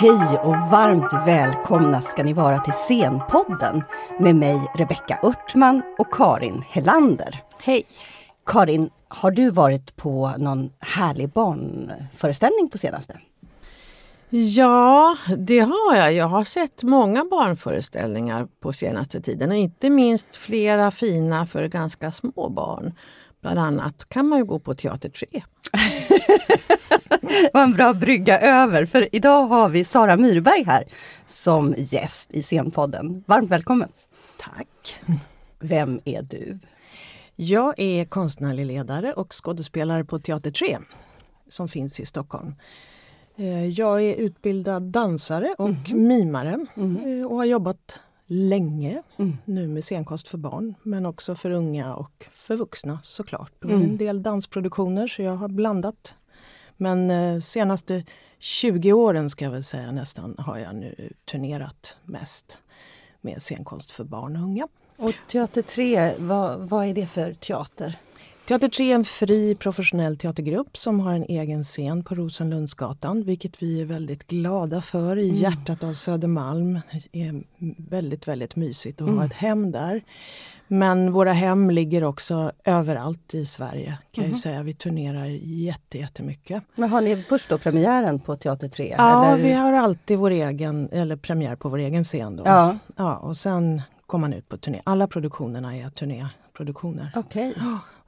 Hej och varmt välkomna ska ni vara till Scenpodden med mig Rebecka Örtman och Karin Hellander. Hej! Karin, har du varit på någon härlig barnföreställning på senaste? Ja, det har jag. Jag har sett många barnföreställningar på senaste tiden och inte minst flera fina för ganska små barn. Bland annat kan man ju gå på Teater 3. var en bra brygga över, för idag har vi Sara Myrberg här som gäst i Scenpodden. Varmt välkommen! Tack! Vem är du? Jag är konstnärlig ledare och skådespelare på Teater 3 som finns i Stockholm. Eh, jag är utbildad dansare och mm. mimare mm. och har jobbat länge mm. nu med scenkonst för barn men också för unga och för vuxna såklart. Och mm. En del dansproduktioner så jag har blandat. Men eh, senaste 20 åren ska jag väl säga nästan har jag nu turnerat mest med scenkonst för barn och unga. Och Teater 3, vad, vad är det för teater? Teater 3 är en fri professionell teatergrupp som har en egen scen på Rosenlundsgatan, vilket vi är väldigt glada för i mm. hjärtat av Södermalm. Det är väldigt, väldigt mysigt att mm. ha ett hem där. Men våra hem ligger också överallt i Sverige kan mm. jag säga. Vi turnerar jätte, jättemycket. Men har ni först då premiären på Teater 3? Ja, eller? vi har alltid vår egen, eller premiär på vår egen scen. Då. Ja. Ja, och sen kommer man ut på turné. Alla produktionerna är turnéproduktioner. Okay.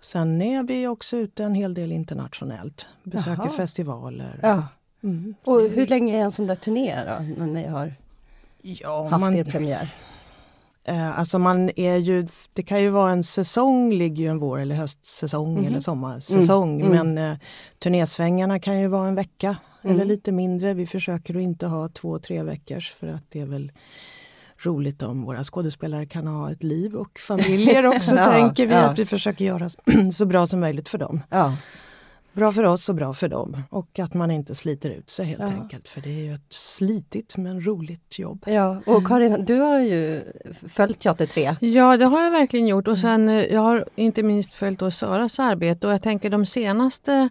Sen är vi också ute en hel del internationellt. Besöker Jaha. festivaler. Ja. Mm. Och hur länge är en sån där turné då? När ni har ja, haft man, er premiär? Eh, alltså man är ju, det kan ju vara en säsong, ligger ju en vår eller höstsäsong mm. eller sommarsäsong. Mm. mm. Men eh, turnésvängarna kan ju vara en vecka eller mm. lite mindre. Vi försöker att inte ha två, tre veckors för att det är väl roligt om våra skådespelare kan ha ett liv och familjer också ja, tänker vi ja. att vi försöker göra så bra som möjligt för dem. Ja. Bra för oss och bra för dem. Och att man inte sliter ut sig helt enkelt. För det är ju ett slitigt men roligt jobb. Ja, och. Karin, du har ju följt Teater 3. Ja, det har jag verkligen gjort. Och sen eh, jag har inte minst följt då Saras arbete. Och jag tänker de senaste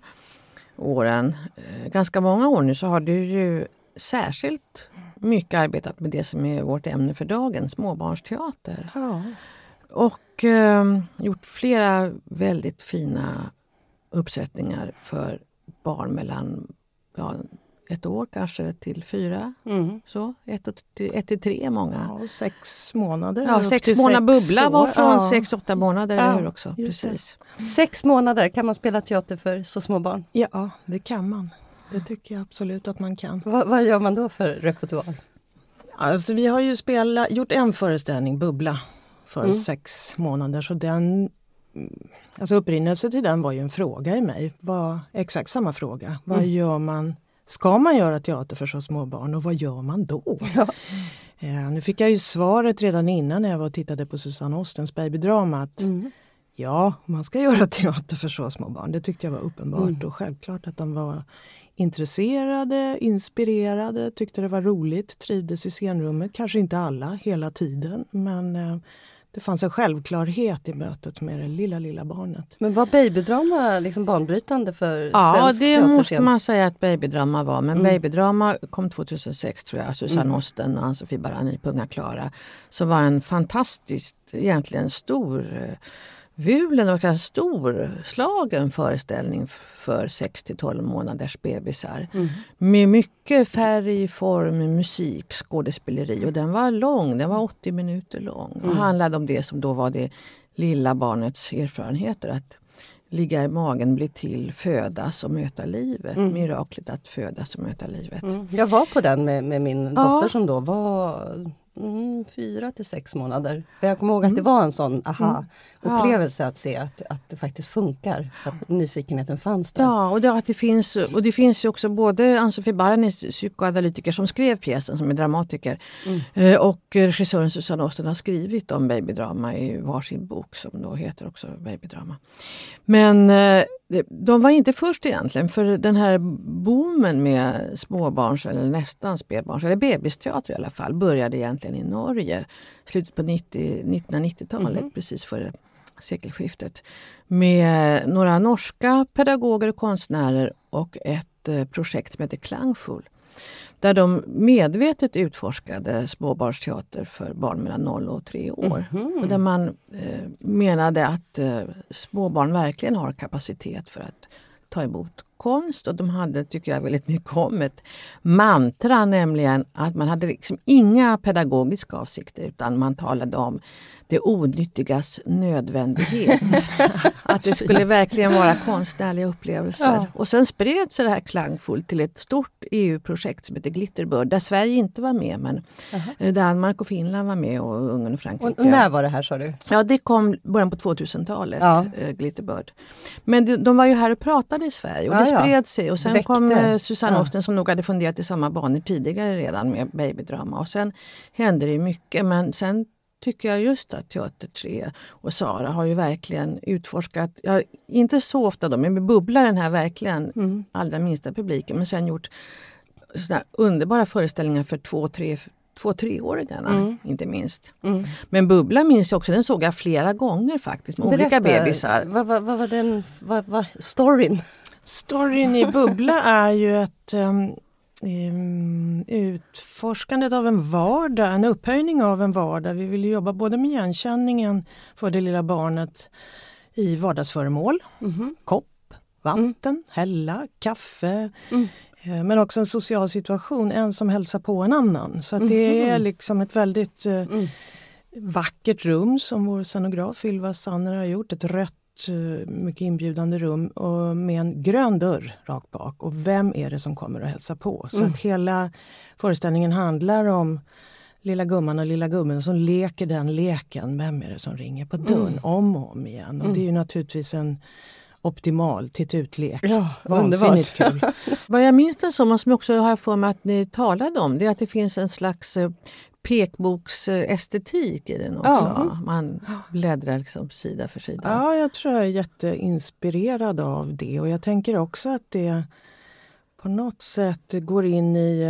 åren, eh, ganska många år nu, så har du ju särskilt mycket arbetat med det som är vårt ämne för dagen, småbarnsteater. Ja. Och eh, gjort flera väldigt fina uppsättningar för barn mellan ja, ett år kanske till fyra. Mm. Så, ett, till, ett till tre många. Ja, sex månader. Ja, sex månader bubbla var från ja. sex, åtta månader, ja, eller hur också? Precis. Sex månader, kan man spela teater för så små barn? Ja, det kan man. Det tycker jag absolut att man kan. Va, vad gör man då för repertoar? Alltså, vi har ju spelat, gjort en föreställning, Bubbla, för mm. sex månader. Så den, alltså upprinnelsen till den var ju en fråga i mig. Var, exakt samma fråga. Vad mm. gör man? Ska man göra teater för så små barn och vad gör man då? Ja. Eh, nu fick jag ju svaret redan innan när jag var och tittade på Susanne Ostens babydrama. Att mm. Ja, man ska göra teater för så små barn. Det tyckte jag var uppenbart mm. och självklart att de var intresserade, inspirerade, tyckte det var roligt, trivdes i scenrummet. Kanske inte alla hela tiden men eh, det fanns en självklarhet i mötet med det lilla, lilla barnet. Men var babydrama liksom banbrytande för ja, svensk Ja, det måste man säga att babydrama var. Men mm. babydrama kom 2006 tror jag. Susanne mm. Osten och Ann-Sofie Barani på Unga Klara. Som var en fantastiskt, egentligen stor eh, Vulen var en storslagen föreställning för 6 till 12 månaders bebisar. Mm. Med mycket färg, form, musik, skådespeleri. Och den var lång, den var 80 minuter lång. Och mm. handlade om det som då var det lilla barnets erfarenheter. Att ligga i magen, bli till, födas och möta livet. Mm. Miraklet att födas och möta livet. Mm. Jag var på den med, med min ja. dotter som då var mm, fyra till sex månader. jag kommer ihåg att det mm. var en sån aha-upplevelse mm. att se att, att det faktiskt funkar. Att nyfikenheten fanns där. Ja, och det, att det, finns, och det finns ju också både Ann-Sofie Barani, psykoanalytiker som skrev pjäsen, som är dramatiker, mm. Eh, och regissören Susanne Osten har skrivit om babydrama i varsin bok som då heter också Babydrama. Men eh, de var inte först egentligen, för den här boomen med småbarns eller nästan spädbarns, eller bebisteater i alla fall, började egentligen i Norge. Slutet på 1990-talet, mm. precis före sekelskiftet. Med några norska pedagoger och konstnärer och ett eh, projekt som heter Klangfull. Där de medvetet utforskade småbarnsteater för barn mellan 0 och 3 år. Mhm. Och där man eh, menade att eh, småbarn verkligen har kapacitet för att ta emot konst. Och de hade, tycker jag, väldigt mycket om ett mantra, nämligen att man hade liksom inga pedagogiska avsikter utan man talade om det onyttigas nödvändighet. att det skulle verkligen vara konstnärliga upplevelser. Ja. Och sen spreds det här klangfullt till ett stort EU-projekt som heter Glitterbird, där Sverige inte var med men eh, Danmark och Finland var med och Ungern och Frankrike. Och, när var det här sa du? Ja, det kom början på 2000-talet, Ja. eh, Glitterbird. Men de, de var ju här och pratade i Sverige och Ja, det. Spred sig. Och sen Väckte. kom eh, Susanne Ja. Osten som nog hade funderat i samma banor tidigare redan med babydrama. Och sen hände det ju mycket. Men sen tycker jag just att Teater 3 och Sara har ju verkligen utforskat, ja, inte så ofta då, men med Bubbla den här verkligen Mm. allra minsta publiken. Men sen gjort såna underbara föreställningar för två, tre, två treåringarna Mm. inte minst. Mm. Men Bubbla minns jag också, den såg jag flera gånger faktiskt med olika Berätta, bebisar. Vad, vad, vad var den, vad var storyn? Storyn i Bubbla är ju ett um, um, utforskandet av en vardag, en upphöjning av en vardag. Vi vill jobba både med igenkänningen för det lilla barnet i vardagsföremål, Mhm. kopp, vatten, hälla, kaffe. Mm. eh, Men också en social situation, en som hälsar på en annan. Så det är Mhm. liksom ett väldigt eh, Mm. vackert rum som vår scenograf Ylva Sanner har gjort. Ett rött, eh, mycket inbjudande rum och med en grön dörr rakt bak. Och vem är det som kommer att hälsa på? Så Mm. att hela föreställningen handlar om lilla gumman och lilla gubben som leker den leken. Vem är det som ringer på dörren Mm. om och om igen? Och det är ju naturligtvis en optimal tittutlek. Ja, Vansinnigt kul. Vad jag minns det som, och som också har för mig att ni talade om, det är att det finns en slags eh, pekboksestetik i den också. Ja. Man bläddrar liksom sida för sida. Ja, jag tror jag är jätteinspirerad av det och jag tänker också att det på något sätt går in i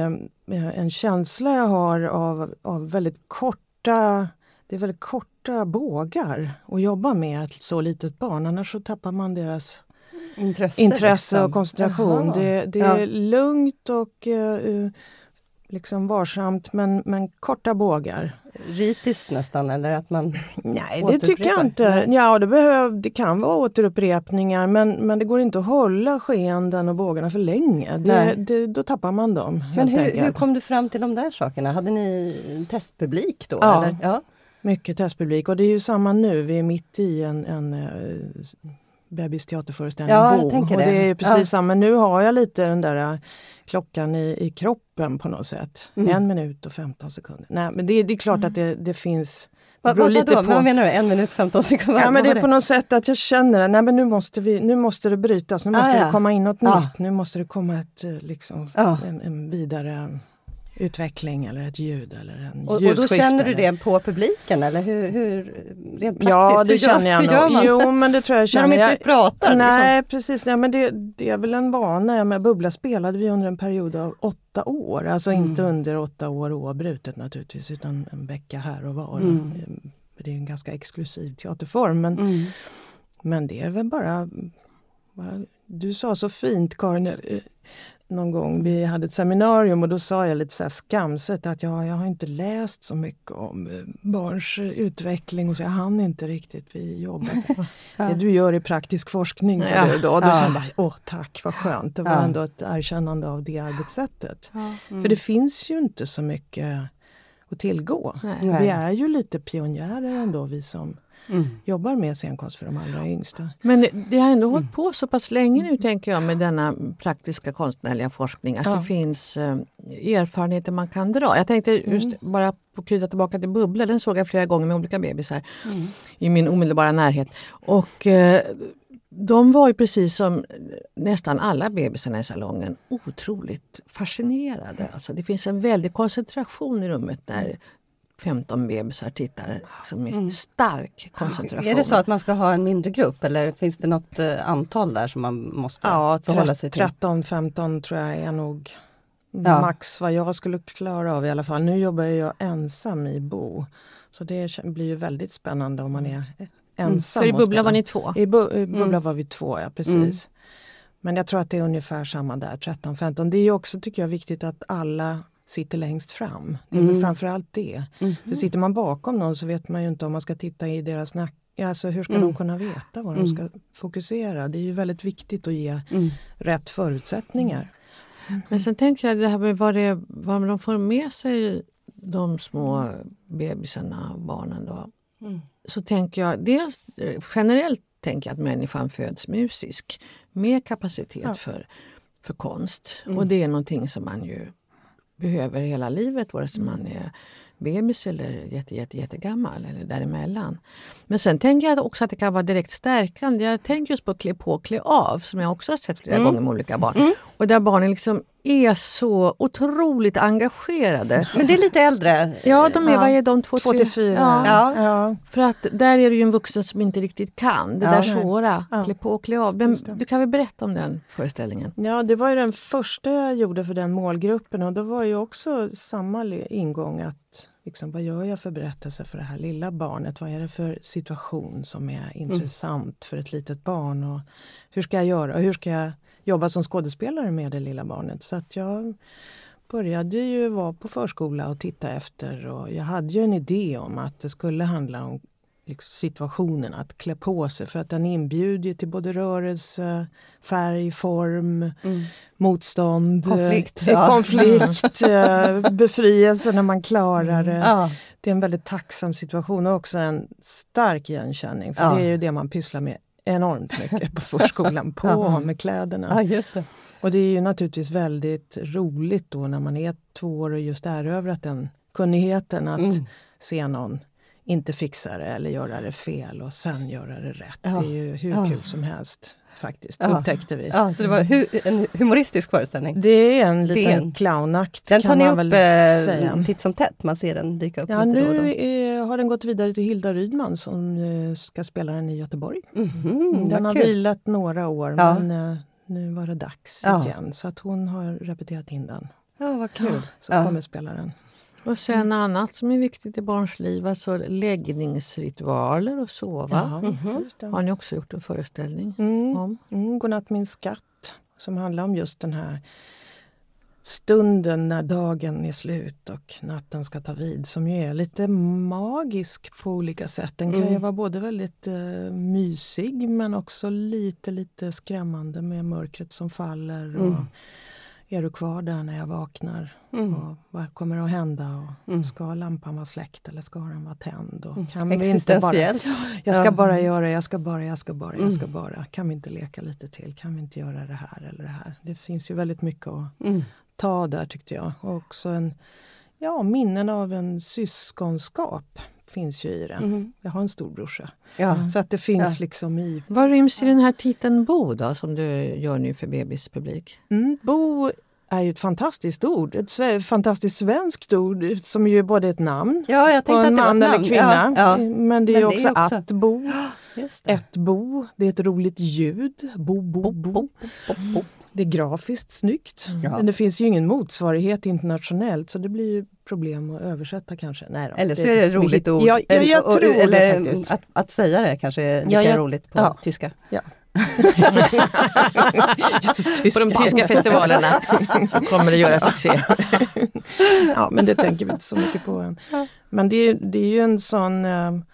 eh, en känsla jag har av, av väldigt korta det är väldigt korta bågar att jobba med ett så litet barn, annars så tappar man deras Intresse, intresse liksom. och koncentration. Jaha. Det, det Ja. är lugnt och eh, liksom varsamt men, men korta bågar. Ritiskt nästan, eller att man... Nej, det tycker jag inte. Ja, det, behöv, det kan vara återupprepningar men, men det går inte att hålla skeenden och bågarna för länge. Det, det, då tappar man dem. Men hur, hur kom du fram till de där sakerna? Hade ni testpublik då? Ja. Eller? ja. Mycket testpublik och det är ju samma nu. Vi är mitt i en, en uh, bebisteaterföreställning, Ja, Bo. och det. det är precis Ja. samma. Nu har jag lite den där eh, klockan i, i kroppen på något sätt. Mm. En minut och 15 sekunder. Nej, men det, det är klart att det, det finns Det Vad, lite på. Vad menar du? En minut 15 sekunder? Ja, men det är på något sätt att jag känner att nej, men nu, måste vi, nu måste det brytas, nu Ah, måste ja. det komma in något Ja. nytt. Nu måste det komma ett, eh, liksom, Ja. en, en vidare utveckling eller ett ljud eller en Och, och då känner du det på publiken eller hur, hur rent praktiskt? Ja, det hur känner jag gör nog. Jo, men det tror jag jag När de känner. inte pratar? liksom. Nej, precis. Nej, men det, det är väl en vana. Ja, Med Bubbla spelade vi under en period av åtta år. Alltså Mm. inte under åtta år oavbrutet naturligtvis, utan en vecka här och var. Mm. Det är en ganska exklusiv teaterform. Men, Mm. men det är väl bara... Du sa så fint Karin, eh, någon gång vi hade ett seminarium och då sa jag lite så här skamset att jag, jag har inte läst så mycket om eh, barns utveckling och så jag hann inte riktigt, vi jobbar. Ja. Det du gör i praktisk forskning, sa Ja. du då. Och då Ja. kände jag, åh tack vad skönt, det var Ja. ändå ett erkännande av det arbetssättet. Mm. För det finns ju inte så mycket att tillgå. Nej. Vi är ju lite pionjärer ändå vi som Mm. jobbar med scenkonst för de allra yngsta. Men det har ändå Mm. hållit på så pass länge nu tänker jag med denna praktiska konstnärliga forskning att Ja. det finns eh, erfarenheter man kan dra. Jag tänkte just Mm. bara på knyta tillbaka till Bubbla, den såg jag flera gånger med olika bebisar Mm. i min omedelbara närhet. Och eh, de var ju precis som nästan alla bebisarna i salongen otroligt fascinerade. Alltså det finns en väldig koncentration i rummet när 15 bebisar tittar. Liksom i Mm. stark koncentration. Är det så att man ska ha en mindre grupp eller finns det något eh, antal där som man måste Ja, förhålla sig till? 13-15 tror jag är nog Ja. max vad jag skulle klara av i alla fall. Nu jobbar jag ensam i Bo. Så det blir ju väldigt spännande om man är ensam. För i Bubbla var ni två? I, bu i Bubbla Mm. var vi två, ja precis. Men jag tror att det är ungefär samma där, 13-15. Det är ju också, tycker jag, viktigt att alla sitter längst fram. Det är mm. väl framförallt det. Mm. För sitter man bakom någon så vet man ju inte om man ska titta i deras nacke Alltså hur ska mm. de kunna veta vad de ska mm. fokusera? Det är ju väldigt viktigt att ge mm. rätt förutsättningar. Mm. Men sen tänker jag det här med vad, det, vad de får med sig, de små bebisarna och barnen. Då. Så tänker jag, dels generellt tänker jag att människan föds musisk med kapacitet ja. för, för konst. Mm. Och det är någonting som man ju behöver hela livet, vare sig man är bebis eller jätte, jätte, jättegammal eller däremellan. Men sen tänker jag också att det kan vara direkt stärkande. Jag tänker just på klä på klä av som jag också har sett flera mm. gånger med olika barn. Mm. Och där barnen liksom är så otroligt engagerade. Men det är lite äldre? Ja, de är, ja. vad är de? Två, två till fyra. Ja. ja. För att där är det ju en vuxen som inte riktigt kan det ja, där svåra. Ja. Klä på och klä av. Men du kan väl berätta om den föreställningen? Ja, det var ju den första jag gjorde för den målgruppen och det var ju också samma ingång att liksom, vad gör jag för berättelse för det här lilla barnet? Vad är det för situation som är mm. intressant mm. för ett litet barn? Och hur ska jag göra? Och hur ska jag jobba som skådespelare med det lilla barnet? Så att jag började ju vara på förskola och titta efter och jag hade ju en idé om att det skulle handla om liksom situationen att klä på sig för att den inbjuder till både rörelse, färg, form, mm. motstånd, konflikt, eh, ja. konflikt eh, befrielse när man klarar det. Ja. Det är en väldigt tacksam situation och också en stark igenkänning för ja. det är ju det man pysslar med enormt mycket på förskolan, på med kläderna. Och det är ju naturligtvis väldigt roligt då när man är två år och just erövrat den kunnigheten att mm. se någon inte fixa det eller göra det fel och sen göra det rätt. Ja. Det är ju hur ja. kul som helst faktiskt, ja. upptäckte vi. Ja, så det var hu en humoristisk föreställning? Det är en liten clownakt Den tar ni upp eh, titt som tätt, man ser den dyka upp ja, lite nu då, då. Är, har den gått vidare till Hilda Rydman som eh, ska spela den i Göteborg. Mm -hmm, den har kul. vilat några år ja. men eh, nu var det dags igen så att hon har repeterat in den. Ja, vad kul. Så kommer spela den. Och sen mm. annat som är viktigt i barns liv, alltså läggningsritualer och sova. Mm. Har ni också gjort en föreställning mm. om? Mm, Godnatt min skatt, som handlar om just den här stunden när dagen är slut och natten ska ta vid som ju är lite magisk på olika sätt. Den kan mm. ju vara både väldigt uh, mysig men också lite lite skrämmande med mörkret som faller. Och, mm är du kvar där när jag vaknar? Mm. Och vad kommer att hända? Och mm. Ska lampan vara släckt eller ska den vara tänd? Och mm. kan vi inte bara, jag ska bara göra, jag ska bara, jag ska bara, jag ska mm. bara. Kan vi inte leka lite till? Kan vi inte göra det här eller det här? Det finns ju väldigt mycket att mm. ta där tyckte jag. Och också en, ja, minnen av en syskonskap finns ju i det. Mm. Jag har en storbrorsa. Ja. Så att det finns ja. liksom i... Vad ryms i den här titeln Bo då, som du gör nu för bebispublik? Mm, bo är ju ett fantastiskt ord. Ett fantastiskt svenskt ord som ju är både ett namn ja, på en man eller kvinna. Ja, Men det är Men också, det är också att bo. Ett bo, det är ett roligt ljud. Bo, bo, bo. bo, bo, bo. Det är grafiskt snyggt. Mm. Men det finns ju ingen motsvarighet internationellt så det blir ju problem att översätta kanske. Nej då, eller så är det ett roligt ord. Ja, ja, jag och, tror eller, det faktiskt. Att, att, säga det kanske är lika ja, roligt på ja. tyska. Ja. på de tyska festivalerna så kommer det göra succé. ja, men det tänker vi inte så mycket på än. Men det, det är ju en sån um,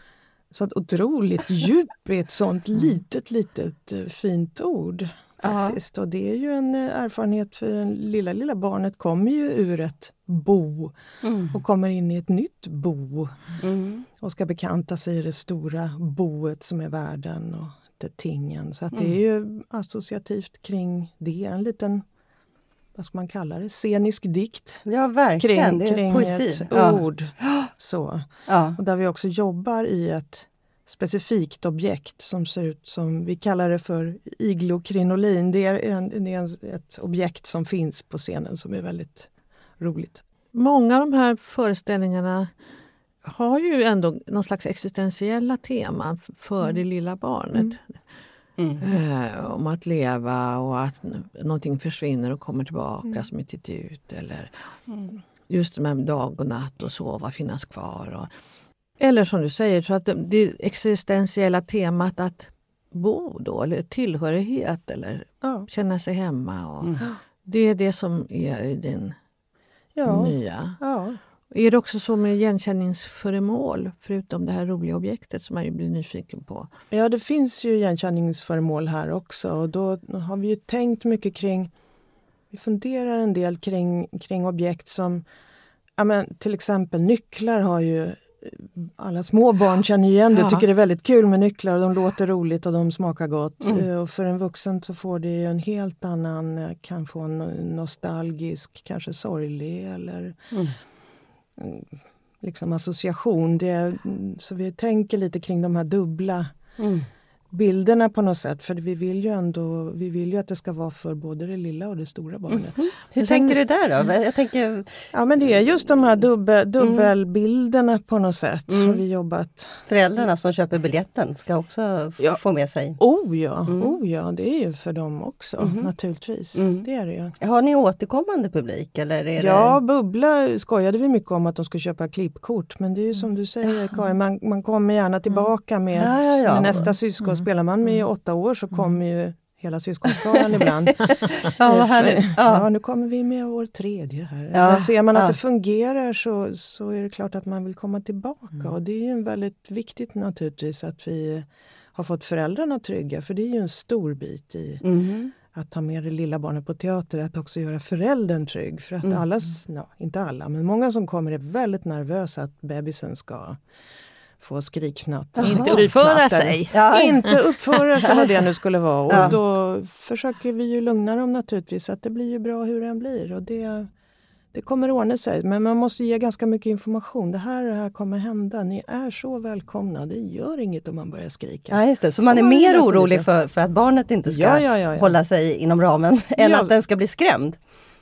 sånt otroligt djup i ett sånt litet, litet uh, fint ord. Faktiskt. Och det är ju en eh, erfarenhet för det lilla, lilla barnet kommer ju ur ett bo mm. och kommer in i ett nytt bo. Mm. Och ska bekanta sig i det stora boet som är världen och det tingen. Så att mm. det är ju associativt kring det. En liten vad ska man kalla det, scenisk dikt. Ja verkligen, kring, kring ett ja. ord. Så. Ja. Och där vi också jobbar i ett specifikt objekt som ser ut som, vi kallar det för iglokrinolin. Det är, en, det är en, ett objekt som finns på scenen som är väldigt roligt. Många av de här föreställningarna har ju ändå någon slags existentiella teman för mm. det lilla barnet. Mm. Eh, om att leva och att någonting försvinner och kommer tillbaka mm. som inte är ut. Eller mm. just det med dag och natt och sova, finnas kvar. Och, eller som du säger, så att det existentiella temat att bo då, eller tillhörighet eller Ja. känna sig hemma. Och Mm. Det är det som är i din Ja. nya. ja. Är det också så med igenkänningsföremål, förutom det här roliga objektet som man ju blir nyfiken på? Ja, det finns ju igenkänningsföremål här också och då har vi ju tänkt mycket kring Vi funderar en del kring, kring objekt som ja, men, till exempel nycklar har ju alla små barn känner igen det och tycker det är väldigt kul med nycklar och de låter roligt och de smakar gott. Mm. Eh, Och för en vuxen så får det en helt annan, eh, kan få en nostalgisk, kanske sorglig eller Mm. mm, liksom association. Det, mm, så vi tänker lite kring de här dubbla Mm. Bilderna på något sätt. För vi vill ju ändå vi vill ju att det ska vara för både det lilla och det stora barnet. Hur Jag tänker tänker- du där då? Jag tänker, Ja men det är just de här dubbel, dubbelbilderna på något sätt Mm. har vi jobbat. föräldrarna som köper biljetten ska också Ja. få med sig. Oh ja, Mm. oh ja, det är ju för dem också Mhm. naturligtvis. Mm. Det är det ju. Har ni återkommande publik? Eller är Ja, det... Bubbla skojade vi mycket om att de skulle köpa klippkort. Men det är ju som du säger Karin, man, man kommer gärna tillbaka med, ja, ja. med nästa syskon. Spelar man med i åtta år så kommer ju hela syskonskaran ibland. Ja. Ja. Nu kommer vi med vår tredje här. Ja, Men ser man att ja. det fungerar så, så är det klart att man vill komma tillbaka. Och det är ju väldigt viktigt naturligtvis att vi har fått föräldrarna trygga. För det är ju en stor bit i Mhm. att ta med det lilla barnet på teater, att också göra föräldern trygg. För att Mm. alla, ja, inte alla, men många som kommer är väldigt nervösa att bebisen ska få skrikfnatt. Inte uppföra sig. Ja. Inte uppföra sig vad det nu skulle vara. Och Ja. då försöker vi ju lugna dem naturligtvis att det blir ju bra hur det än blir. Och det, det kommer ordna sig. Men man måste ge ganska mycket information. Det här, det här kommer hända. Ni är så välkomna. Det gör inget om man börjar skrika. Ja, just det. Så man är man mer läsa orolig för, för att barnet inte ska Ja, ja, ja, ja. hålla sig inom ramen än Ja. att den ska bli skrämd.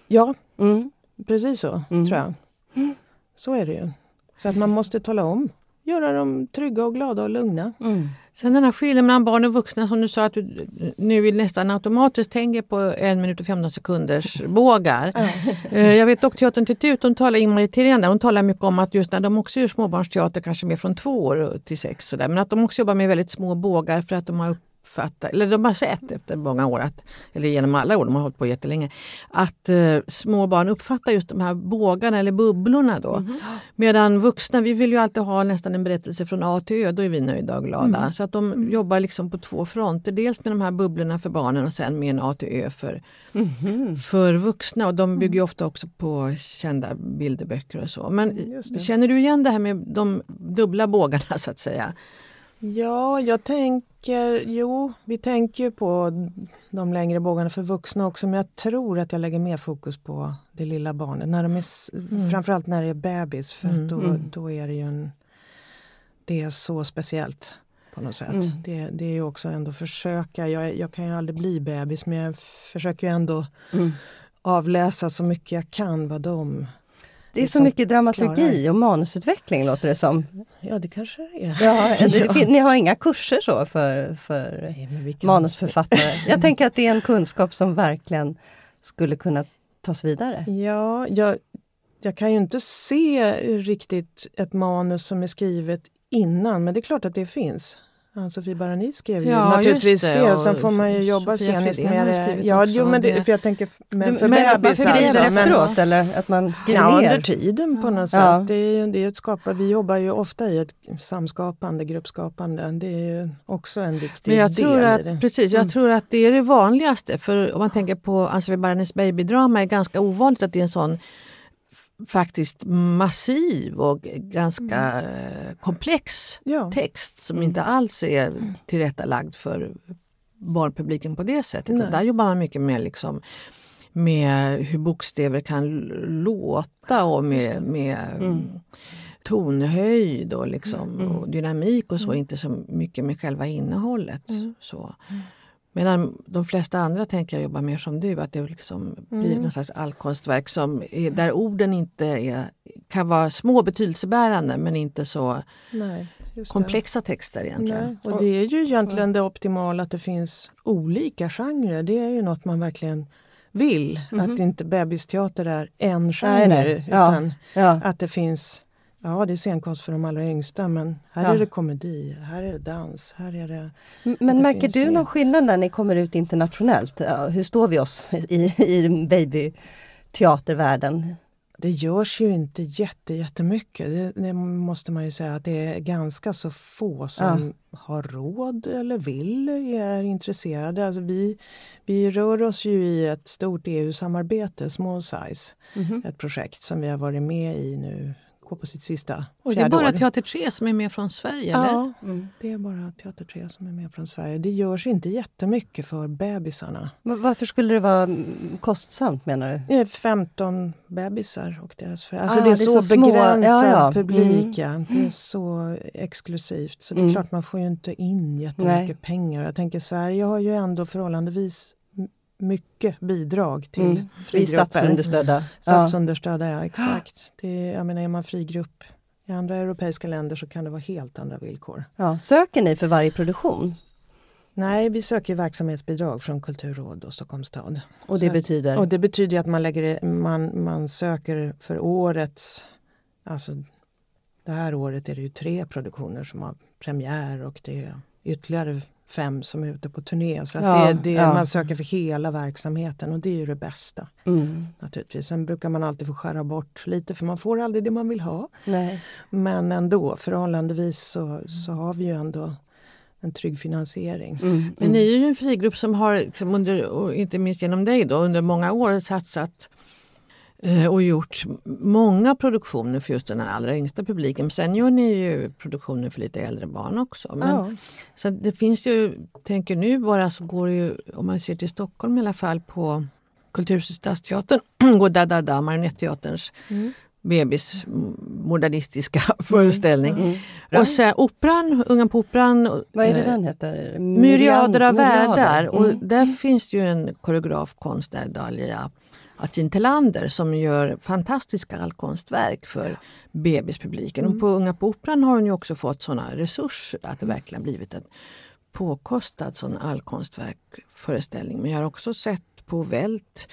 Ja, Mm. precis så Mm. tror jag. Så är det ju. Så att man måste tala om. Göra dem trygga och glada och lugna. Mm. Sen den här skillnaden mellan barn och vuxna som du sa att du nu nästan automatiskt tänker på en minut och 15 sekunders bågar. Eh, Jag vet dock Teatern till ut, hon talar, Ingmarie Thirén där, hon talar mycket om att just när de också gör småbarnsteater, kanske mer från två år till sex, sådär, men att de också jobbar med väldigt små bågar för att de har uppfattat, eller de har sett efter många år, att, eller genom alla år, de har hållit på jättelänge, att eh, små barn uppfattar just de här bågarna eller bubblorna då. Medan vuxna, vi vill ju alltid ha nästan en berättelse från A till Ö, då är vi nöjda och glada. Så att de jobbar liksom på två fronter. Dels med de här bubblorna för barnen och sen med en A till Ö för, Mhm. för vuxna. Och de bygger ju ofta också på kända bilderböcker och så. Men känner du igen det här med de dubbla bågarna så att säga? Ja, jag tänker, jo, vi tänker på de längre bågarna för vuxna också, men jag tror att jag lägger mer fokus på det lilla barnet, när de är, s- framförallt när det är bebis, för Mm, då, mm. då är det ju en, det är så speciellt på något sätt. Mm. Det, det är ju också ändå försöka, jag, jag kan ju aldrig bli bebis, men jag försöker ju ändå Mm. avläsa så mycket jag kan vad de, Det är så Liksom mycket dramaturgi och manusutveckling låter det som. ja det kanske det är. Ja, det, Ni har inga kurser så för, för Nej, manusförfattare? Jag tänker att det är en kunskap som verkligen skulle kunna tas vidare. Ja, jag, jag kan ju inte se riktigt ett manus som är skrivet innan, men det är klart att det finns. Ann-Sofie Barani skrev ju Ja, naturligtvis det, det, och sen får man ju jobba Sofia sceniskt med det. Ja, också, jo, men det, det- för jag tänker men för men att man bebisar. skriver så, men- efteråt eller att man skriver Ja, ner? under tiden på något Ja. sätt. Det är, det är ett skapa, vi jobbar ju ofta i ett samskapande, gruppskapande. Det är ju också en viktig Men jag del tror, i att, det. precis, jag Mm. tror att det är det vanligaste. För om man tänker på Ann-Sofie Baranes babydrama är ganska ovanligt att det är en sån faktiskt massiv och ganska eh, komplex Ja. text som Mm. inte alls är tillrättalagd för barnpubliken på det sättet. Där jobbar man mycket med liksom med hur bokstäver kan låta och med, med Mm. tonhöjd och, liksom, Mm. och dynamik och så, Mm. inte så mycket med själva innehållet. Mm. Så. Medan de flesta andra tänker jag jobbar mer som du, att det liksom blir Mm. någon slags allkonstverk som är, där orden inte är, kan vara små betydelsebärande men inte så Nej, just det. komplexa texter egentligen. Nej, och det är ju egentligen det optimala att det finns olika genrer. Det är ju något man verkligen vill. Mhm. Att inte bebisteater är en genre Nej, nej. Ja. utan Ja. att det finns Ja, det är scenkonst för de allra yngsta men här ja. är det komedi, här är det dans, här är det... Men det märker du någon skillnad när ni kommer ut internationellt? Hur står vi oss i, i babyteatervärlden? Det görs ju inte jätte, jättemycket. Det, det måste man ju säga att det är ganska så få som ja. har råd eller vill, är intresserade. Alltså vi, vi rör oss ju i ett stort EU-samarbete, Small Size, mm -hmm. ett projekt som vi har varit med i nu gå på sitt sista Och Det är bara år. Teater 3 som är med från Sverige? Ja, eller? Mm. det är bara Teater 3 som är med från Sverige. Det görs inte jättemycket för bebisarna. Men varför skulle det vara kostsamt menar du? Det är 15 bebisar och deras föräldrar. Alltså ah, det, är det är så, så begränsad ja, ja. publik. Mm. Det är så exklusivt. Så det är mm. klart man får ju inte in jättemycket Nej. pengar. Jag tänker Sverige har ju ändå förhållandevis mycket bidrag till mm. frigrupper. Statsunderstödda. Statsunderstödda, ja exakt. Det, jag menar, är man frigrupp i andra europeiska länder så kan det vara helt andra villkor. Ja, söker ni för varje produktion? Nej, vi söker verksamhetsbidrag från Kulturråd och Stockholms stad. Och det så betyder? Och det betyder att man, lägger, man, man söker för årets... Alltså, det här året är det ju tre produktioner som har premiär och det är ytterligare fem som är ute på turné. Så ja, det, det, ja. man söker för hela verksamheten och det är ju det bästa. Mm. naturligtvis. Sen brukar man alltid få skära bort lite för man får aldrig det man vill ha. Nej. Men ändå förhållandevis så, så har vi ju ändå en trygg finansiering. Mm. Men ni är ju en frigrupp som har, liksom under, inte minst genom dig, då, under många år satsat och gjort många produktioner för just den allra yngsta publiken. Men sen gör ni ju produktioner för lite äldre barn också. Men, ja. Så det finns ju, tänker nu bara så går det ju, om man ser till Stockholm i alla fall på Kulturhuset Stadsteatern, går Da Da Da, Marionetteaterns mm. bebis modernistiska mm. föreställning. Mm. Och sen Operan, Unga på Operan. Vad är det eh, den heter? Myriader av världar. Mm. Och där finns ju en koreograf, konstnär, Dalia Atin Telander som gör fantastiska allkonstverk för bebispubliken. Mm. Och på Unga på Operan har hon ju också fått sådana resurser att det verkligen blivit en påkostad sån allkonstverkföreställning. Men jag har också sett på Vält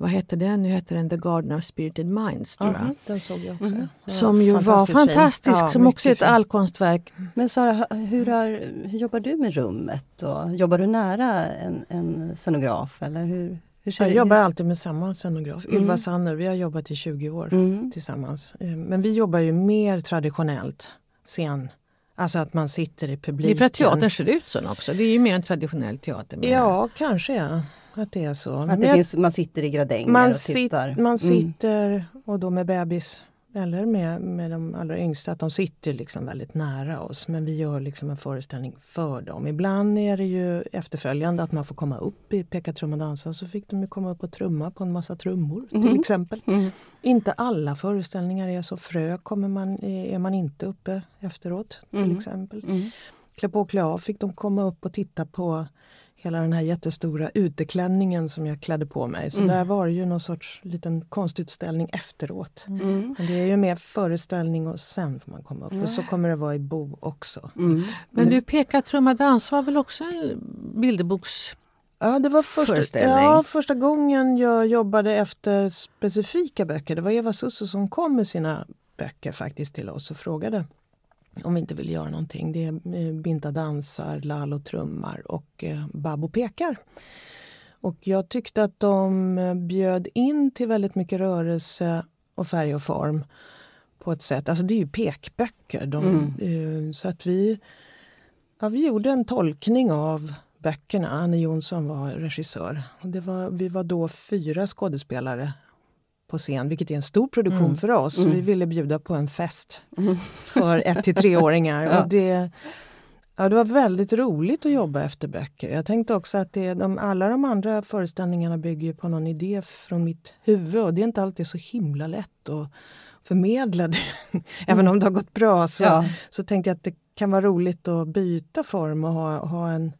vad heter den? Nu heter den The Garden of Spirited Minds. Tror jag. den såg jag också. Mm. Som ju var fantastisk, ja, som också är ett allkonstverk. Men Sara, hur, har, hur jobbar du med rummet? Och jobbar du nära en, en scenograf? Eller hur, jag jobbar alltid med samma scenograf, mm. Ylva Sanner. Vi har jobbat i 20 år mm. tillsammans. Eh, men vi jobbar ju mer traditionellt scen. Alltså att man sitter i publiken. Det är för att teatern ser ut så också. Det är ju mer en traditionell teater. Ja, kanske ja. Att det är så. Att det finns, man sitter i gradänger man och tittar. Sit, man mm. sitter och då med bebis eller med, med de allra yngsta, att de sitter liksom väldigt nära oss. Men vi gör liksom en föreställning för dem. Ibland är det ju efterföljande att man får komma upp i Peka trumma dansa. Så fick de ju komma upp och trumma på en massa trummor mm. till exempel. Mm. Inte alla föreställningar är så. Frö kommer man, är man inte uppe efteråt till mm. exempel. Mm. Klä på och klä av fick de komma upp och titta på hela den här jättestora uteklänningen som jag klädde på mig. Så mm. där var det ju någon sorts liten konstutställning efteråt. Mm. Men det är ju mer föreställning och sen får man komma upp. Mm. Och så kommer det vara i Bo också. Mm. Men du pekar Trumma dans var väl också en bilderboks Ja, det var första, ja, första gången jag jobbade efter specifika böcker. Det var Eva Susso som kom med sina böcker faktiskt till oss och frågade om vi inte vill göra någonting. Det är eh, Binta dansar, Lalo trummar och eh, Babbo pekar. Och jag tyckte att de eh, bjöd in till väldigt mycket rörelse och färg och form på ett sätt. Alltså det är ju pekböcker. De, mm. Så att vi, ja, vi gjorde en tolkning av böckerna. Anne Jonsson var regissör. Och det var, vi var då fyra skådespelare på scen, vilket är en stor produktion mm. för oss. Mm. Vi ville bjuda på en fest mm. för ett till treåringar. ja. och det, ja, det var väldigt roligt att jobba efter böcker. Jag tänkte också att det, de, alla de andra föreställningarna bygger på någon idé från mitt huvud och det är inte alltid så himla lätt att förmedla det. Även om det har gått bra så, ja. så tänkte jag att det kan vara roligt att byta form och ha, ha, en,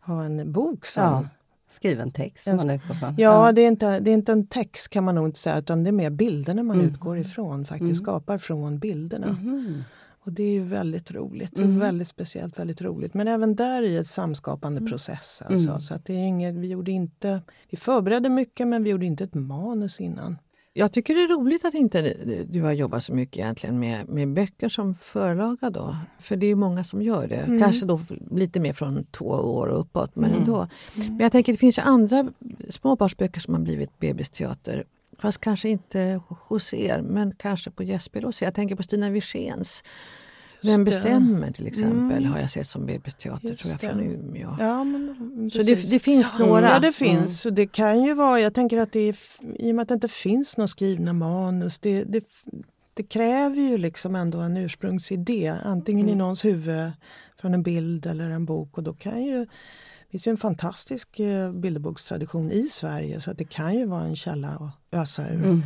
ha en bok som ja skriven text? En, ja, ja, Det, är inte, det är inte en text kan man nog inte säga utan det är mer bilderna man mm. utgår ifrån. faktiskt mm. Skapar från bilderna. Mm. Och det är ju väldigt roligt. Det är mm. väldigt speciellt, väldigt roligt. Men även där i ett samskapande mm. process. Alltså. Mm. Så att det är inget, vi, gjorde inte, vi förberedde mycket men vi gjorde inte ett manus innan. Jag tycker det är roligt att inte du har jobbat så mycket egentligen med, med böcker som förlaga då. För det är många som gör det. Mm. Kanske då lite mer från två år och uppåt, men mm. ändå. Mm. Men jag tänker det finns ju andra småbarnsböcker som har blivit bebisteater. Fast kanske inte hos er, men kanske på Jesper Jag tänker på Stina Wirséns vem bestämmer till exempel mm. har jag sett som bebisteater tror jag från Umeå. Ja, men, så det, det, finns ja, några? Ja det finns. Mm. det kan ju vara, jag tänker att det är, i och med att det inte finns några skrivna manus det, det, det kräver ju liksom ändå en ursprungsidé. Antingen mm. i någons huvud från en bild eller en bok och då kan ju det finns ju en fantastisk eh, bilderbokstradition i Sverige så att det kan ju vara en källa att ösa ur. Mm.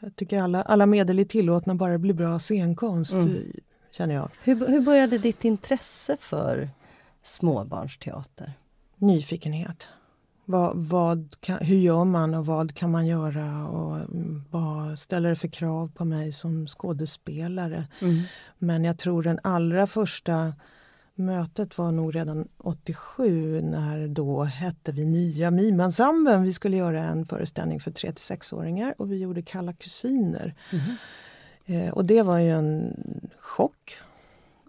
Jag tycker alla, alla medel är tillåtna bara det blir bra scenkonst. Mm känner jag. Hur, hur började ditt intresse för småbarnsteater? Nyfikenhet. Vad, vad kan, hur gör man och vad kan man göra och mm, vad ställer det för krav på mig som skådespelare? Mm. Men jag tror den allra första mötet var nog redan 87 när då hette vi Nya Mimensemblen. Vi skulle göra en föreställning för 3 6-åringar och vi gjorde Kalla kusiner. Mm. Eh, och det var ju en chock.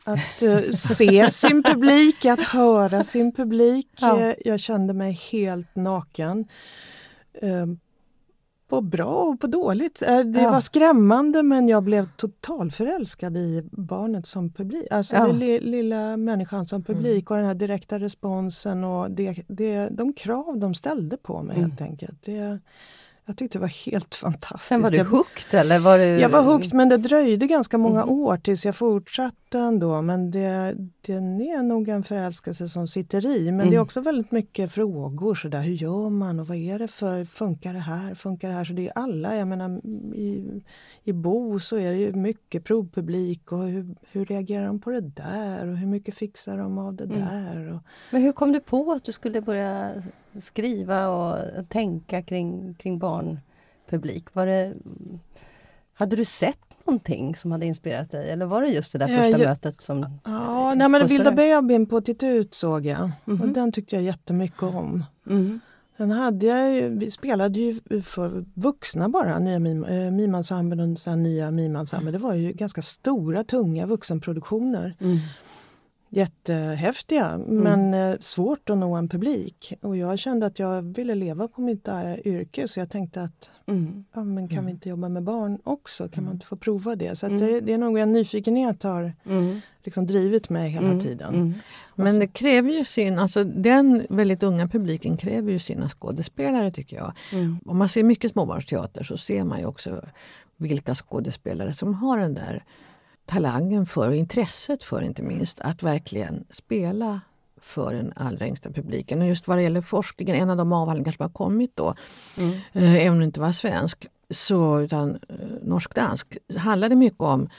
Att uh, se sin publik, att höra sin publik. Ja. Eh, jag kände mig helt naken. Uh, på bra och på dåligt. Det ja. var skrämmande men jag blev totalförälskad i barnet som publik. Alltså ja. den lilla människan som publik mm. och den här direkta responsen och det, det, de krav de ställde på mig mm. helt enkelt. Det, jag tyckte det var helt fantastiskt. Sen var du hooked eller? Var du... Jag var hooked men det dröjde ganska många mm. år tills jag fortsatte ändå. Men det, det är nog en förälskelse som sitter i. Men mm. det är mm. också väldigt mycket frågor. Så där, hur gör man och vad är det för, funkar det här, funkar det här? Så det är alla, jag menar i, i Bo så är det ju mycket provpublik och hur, hur reagerar de på det där och hur mycket fixar de av det mm. där? Och... Men hur kom du på att du skulle börja skriva och tänka kring, kring barnpublik? Var det, hade du sett någonting som hade inspirerat dig eller var det just det där första ja, jag, mötet? som Ja, nej, men Vilda bebisen på Titt ut såg jag mm -hmm. och den tyckte jag jättemycket om. Mm. Den hade jag ju, vi spelade ju för vuxna bara, nya mimensemblen och sen nya mimensemblen. Det var ju ganska stora, tunga vuxenproduktioner. Mm jättehäftiga mm. men eh, svårt att nå en publik. Och jag kände att jag ville leva på mitt äh, yrke så jag tänkte att mm. ja, men kan vi mm. inte jobba med barn också? Kan man inte få prova det? Så mm. det, det, är nog en nyfikenhet har mm. liksom drivit mig hela tiden. Men det kräver ju sin, alltså den väldigt unga publiken kräver ju sina skådespelare tycker jag. Om man ser mycket småbarnsteater så ser man ju också vilka skådespelare som har den där talangen för och intresset för inte minst att verkligen spela för den allra yngsta publiken. Och just vad det gäller forskningen, en av de avhandlingar som har kommit då, mm. eh, även om det inte var svensk, så, utan eh, norsk-dansk, handlade mycket om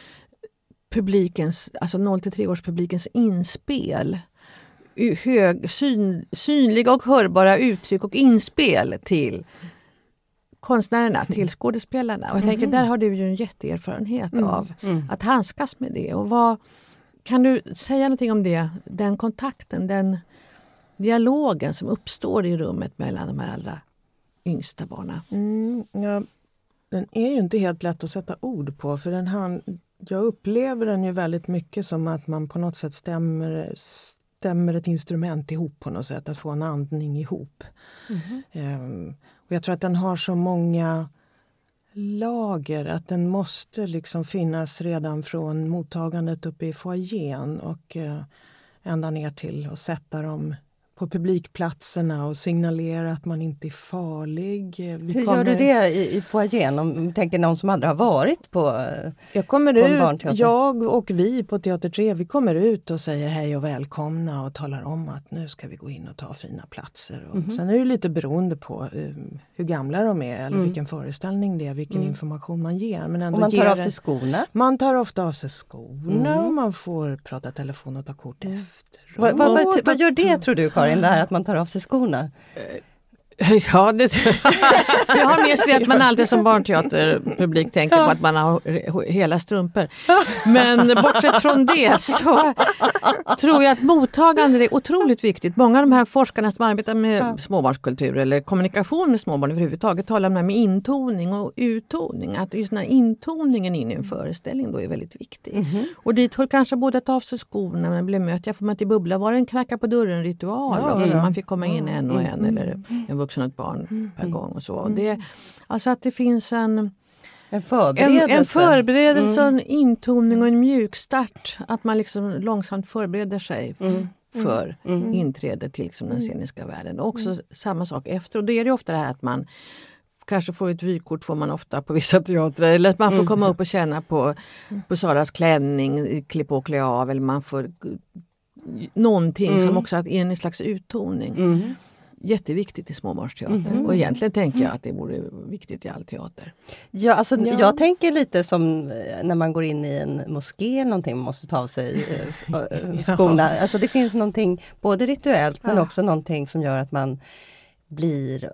publikens, alltså 0 till 3 års publikens inspel. Hög, syn, synliga och hörbara uttryck och inspel till konstnärerna till skådespelarna. Och jag tänker, där har du ju en jätteerfarenhet mm. av mm. att handskas med det. Och vad, kan du säga någonting om det, den kontakten, den dialogen som uppstår i rummet mellan de här allra yngsta barnen? Mm, ja, den är ju inte helt lätt att sätta ord på för den han, jag upplever den ju väldigt mycket som att man på något sätt stämmer, stämmer ett instrument ihop på något sätt, att få en andning ihop. Mm. Um, och jag tror att den har så många lager att den måste liksom finnas redan från mottagandet uppe i foajén och eh, ända ner till att sätta dem på publikplatserna och signalera att man inte är farlig. Vi Hur kommer... gör du det i, i foajén? Om tänker någon som aldrig har varit på Jag kommer ut, jag och vi på Teater 3, vi kommer ut och säger hej och välkomna och talar om att nu ska vi gå in och ta fina platser. Och mm. Sen är det lite beroende på uh, hur gamla de är eller mm. vilken föreställning det är, vilken mm. information man ger. Men ändå och man tar av sig skorna? Man tar ofta av sig skorna och mm. man får prata telefon och ta kort mm. efter. Vad, vad, vad, vad, gör det tror du Karin, det här att man tar av sig skorna? Eh, Ja, det, jag har med sig att man alltid som barnteaterpublik tänker på att man har hela strumpor. Men bortsett från det så tror jag att mottagande är otroligt viktigt. Många av de här forskarna som arbetar med småbarnskultur eller kommunikation med småbarn överhuvudtaget talar om det här med intoning och uttoning. Att just den här intoningen in i en föreställning då är väldigt viktig. Mm -hmm. Och dit hör kanske både att ta av sig skorna när man blir mött. Jag får man till Bubbla var det en knacka på dörren-ritual ja. Ja. Man fick komma in en och en. Eller en vuxen och ett barn mm. per gång. och så. Och det, alltså att det finns en en förberedelse. En, en förberedelse, mm. en intoning och en mjukstart. Att man liksom långsamt förbereder sig mm. för mm. inträde till liksom den sceniska världen. Och också samma sak efter. Och då är det ofta det här att man kanske får ett vykort får man ofta på vissa teatrar. Eller att man får komma upp och känna på, på Saras klänning, klä på och klä av. Eller man får någonting som också är en slags uttoning jätteviktigt i småbarnsteater. Mm. Och egentligen tänker jag att det vore viktigt i all teater. Ja, alltså, ja. Jag tänker lite som eh, när man går in i en moské eller någonting, man måste ta av sig äh, skorna. Ja. Alltså det finns någonting både rituellt men också någonting som gör att man blir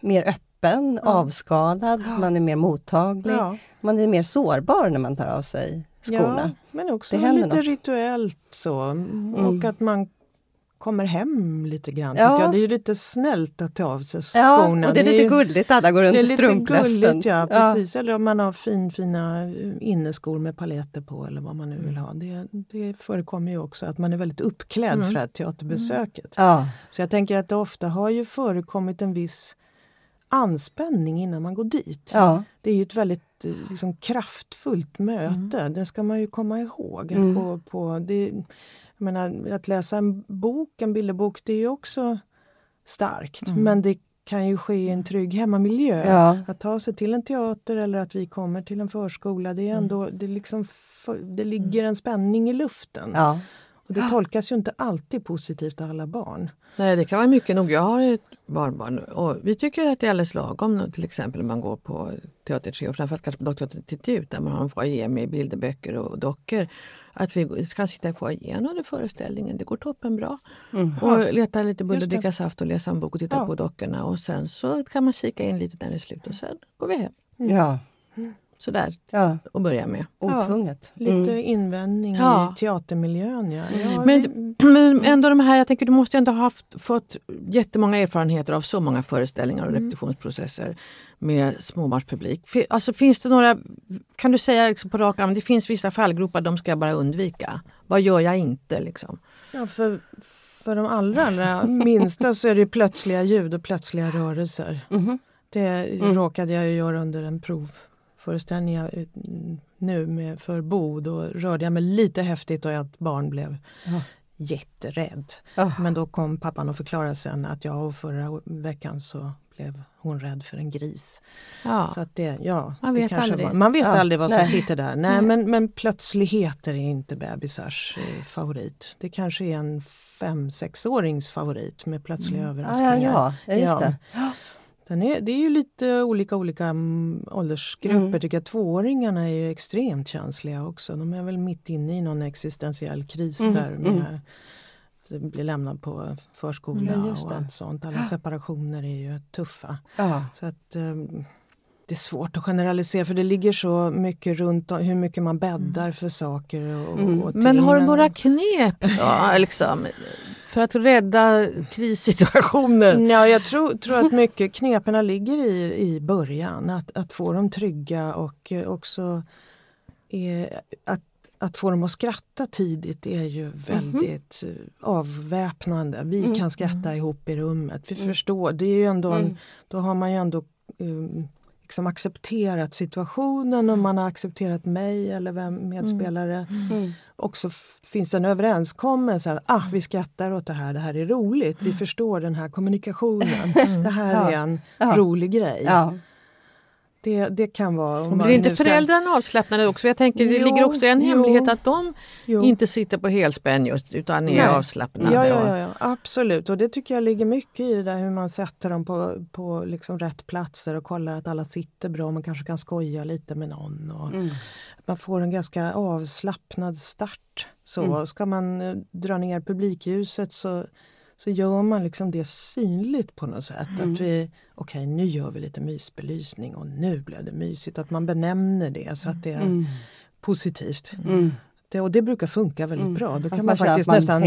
mer öppen, ja. avskalad, man är mer mottaglig. Man är mer sårbar när man tar av sig skorna. Ja, men också lite något. rituellt så. Mm. Och att man kommer hem lite grann. Ja. Det är ju lite snällt att ta av sig skorna. Ja, och det är lite det är, gulligt, alla går runt i strumplästen. Ja, precis. Ja. Eller om man har fin, fina eh, inneskor med paletter på eller vad man nu vill ha. Det, det förekommer ju också att man är väldigt uppklädd mm. för det här teaterbesöket. Mm. Ja. Så jag tänker att det ofta har ju förekommit en viss anspänning innan man går dit. Ja. Det är ju ett väldigt eh, liksom, kraftfullt möte, mm. det ska man ju komma ihåg. Mm. På, på, det, jag menar, att läsa en bok, en bilderbok, det är ju också starkt. Mm. Men det kan ju ske i en trygg hemmamiljö. Ja. Att ta sig till en teater eller att vi kommer till en förskola, det är mm. ändå, mm. det, liksom, det ligger en spänning i luften. Ja. Och det tolkas ju inte alltid positivt av alla barn. Nej, det kan vara mycket nog. Jag har ett barnbarn och vi tycker att det är alldeles lagom till exempel om man går på Teater 3 och framförallt kanske på Doktorteatern där man har en foajé med bilderböcker och dockor att vi kan sitta i foajén under föreställningen. Det går toppen bra. Mm. Och leta lite bulle, dricka saft och läsa en bok och titta ja. på dockorna. Och sen så kan man kika in lite när det är slut och sen går vi hem. Ja. Mm. Sådär ja. att börja med. Otvunget. Ja, lite mm. invändning ja. i teatermiljön. Ja. ja men, men ändå de här, jag tänker du måste ändå ha haft, fått jättemånga erfarenheter av så många föreställningar och mm. repetitionsprocesser med småbarnspublik. Alltså, finns det några, kan du säga liksom på rak arm, det finns vissa fallgropar, de ska jag bara undvika. Vad gör jag inte? Liksom? Ja, för, för de allra, allra minsta så är det plötsliga ljud och plötsliga rörelser. Mm. Det mm. råkade jag göra under en prov föreställningar eh, nu med, för Bo, då rörde jag mig lite häftigt och ett barn blev ja. jätterädd. Ja. Men då kom pappan och förklarade sen att jag och förra veckan så blev hon rädd för en gris. Ja. Så att det, ja, man vet det aldrig. Var, man vet ja. aldrig vad som Nej. sitter där. Nej, Nej, Men, men plötsligheter är inte bebisars eh, favorit. Det kanske är en fem sexårings favorit med plötsliga mm. överraskningar. Ja, ja, just det. Den är, det är ju lite olika olika mm, åldersgrupper. Mm. Tycker jag. Tvååringarna är ju extremt känsliga också. De är väl mitt inne i någon existentiell kris mm. där. Med mm. att bli lämnad på förskola mm, och allt sånt. Alla separationer är ju tuffa. Ja. Så att, um, det är svårt att generalisera för det ligger så mycket runt om, hur mycket man bäddar mm. för saker. Och, mm. och Men har du några knep då? liksom, för att rädda krissituationer? Ja, jag tror, tror att mycket kneperna ligger i, i början. Att, att få dem trygga och också är, att att få dem att skratta tidigt är ju mhm. väldigt mm. avväpnande. Vi mm. kan skratta ihop i rummet. Vi mm. förstår, det är ju ändå en, mm. då har man ju ändå um, liksom accepterat situationen och man har accepterat mig eller vem medspelare. Mm. Mm. Och så finns det en överenskommelse att ah, vi skrattar åt det här, det här är roligt, vi mm. förstår den här kommunikationen. Mm. Det här ja. är en ja. rolig grej. Ja. Det, det kan vara... Om blir inte ska... föräldrarna avslappnade också? Jag tänker, det jo, ligger också en jo, hemlighet att de jo. inte sitter på helspänn just utan är Nej. avslappnade. Ja, ja, ja, ja, absolut. Och det tycker jag ligger mycket i det där hur man sätter dem på, på liksom rätt platser och kollar att alla sitter bra. Man kanske kan skoja lite med någon. Och mm. Man får en ganska avslappnad start. Så mm. Ska man eh, dra ner publikljuset så så gör man liksom det synligt på något sätt. Mm. Att vi, okej okay, nu gör vi lite mysbelysning och nu blev det mysigt. Att man benämner det så att det är Mm. positivt. Mm. Det, och det brukar funka väldigt Mm. bra. Då kan man man, faktiskt man nästan.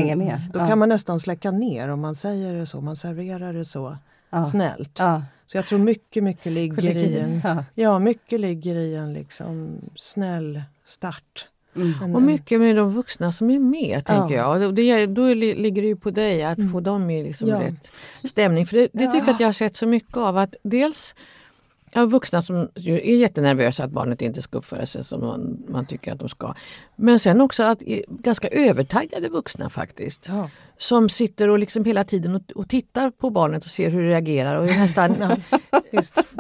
Då Ja. kan man nästan släcka ner om man säger det så, man serverar det så Ja. snällt. Ja. Så jag tror mycket, mycket ligger i en, Ja. ja, mycket ligger i en liksom snäll start. Mm. Och mycket med de vuxna som är med, tänker Ja. jag. Och Det, då li- ligger det ju på dig att Mm. få dem i liksom Ja. rätt stämning. För det, det tycker jag att jag har sett så mycket av. att Dels ja, vuxna som är jättenervösa att barnet inte ska uppföra sig som man, man tycker att de ska. Men sen också att ganska övertaggade vuxna faktiskt. ja. Som sitter och liksom hela tiden och, och tittar på barnet och ser hur det reagerar. Och nästan,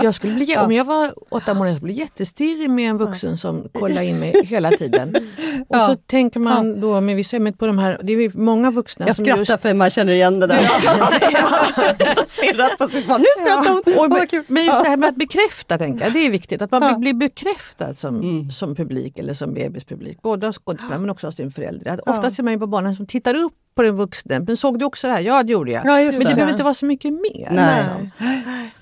jag skulle bli, Om jag var åtta månader skulle jag bli jättestirrig med en vuxen som kollar in mig hela tiden. Och så tänker man då med vissa på de här, det är många vuxna Jag som skrattar just för man känner igen det där. Stirrat på sitt barn. Nu skrattar hon! och, men just det här med att bekräfta, tänker jag, det är viktigt. Att man blir bekräftad som, Mm. som publik eller som bebispublik. Både av skådespelare men också av sin förälder. Att Ja. Ofta ser man ju på barnen som tittar upp på den vuxne. Men såg du också det här? Ja, det gjorde jag. Ja, men det det. behöver inte vara så mycket mer. Nej. liksom.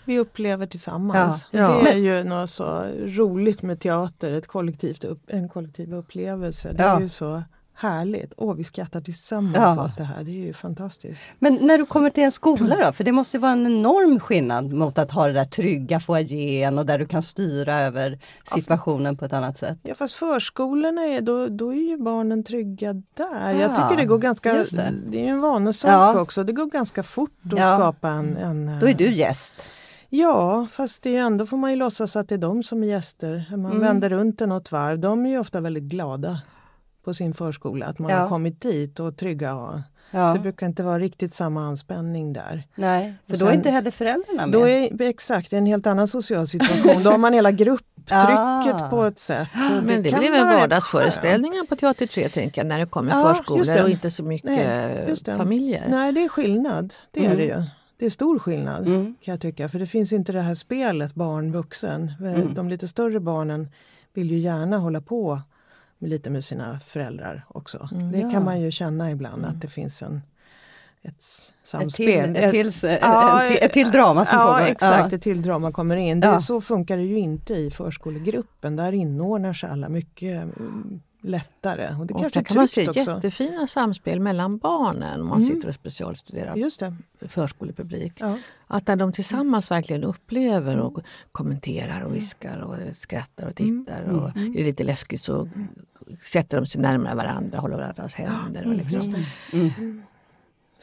Vi upplever tillsammans. Ja. Ja. Det är ju något så roligt med teater, ett kollektivt upp, en kollektiv upplevelse. Det Ja. är ju så härligt. Åh, vi skrattar tillsammans Ja. åt det här. Det är ju fantastiskt. Men när du kommer till en skola då, för det måste vara en enorm skillnad mot att ha det där trygga foajén och där du kan styra över situationen på ett annat sätt. Ja, fast förskolorna är, då, då är ju barnen trygga där. Jag Ah, tycker det går ganska, det. det. är en vanesak Ja. också. Det går ganska fort att Ja. skapa en, en... Då är du gäst. Ja, fast det är ändå får man ju låtsas att det är de som är gäster. Man Mm. vänder runt den något varv. De är ju ofta väldigt glada på sin förskola att man Ja. har kommit dit och trygga. Och Ja. Det brukar inte vara riktigt samma anspänning där. Nej, för Och då är inte heller föräldrarna med. Då är exakt det är en helt annan social situation. Då har man hela grupptrycket Ah. på ett sätt. Så Men det blir väl vardagsföreställningar på Teater 3 tänker jag, när det kommer Ja, förskolor det. och inte så mycket Nej, det. familjer. Nej, det är skillnad. Det är Mm. det ju. Det är stor skillnad Mm. kan jag tycka. För det finns inte det här spelet barn-vuxen. Mm. De lite större barnen vill ju gärna hålla på lite med sina föräldrar också. Mm, det ja. kan man ju känna ibland att det finns en, ett s- Ett samspel. till, ett, tills, eh, Ja, ett till drama som ja, pågår. exakt, ett till drama kommer in. Det, Ja. Så funkar det ju inte i förskolegruppen. Där inordnar sig alla mycket mm, lättare. Och det Ofta kanske kan man se också. jättefina samspel mellan barnen om man Mm. sitter och specialstuderar Just det. förskolepublik. Ja. Att när de tillsammans verkligen upplever och kommenterar och viskar och skrattar och tittar. Mm. Och är det lite läskigt så sätter de sig närmare varandra, håller varandras händer. Och Mm, liksom. just det. Mm.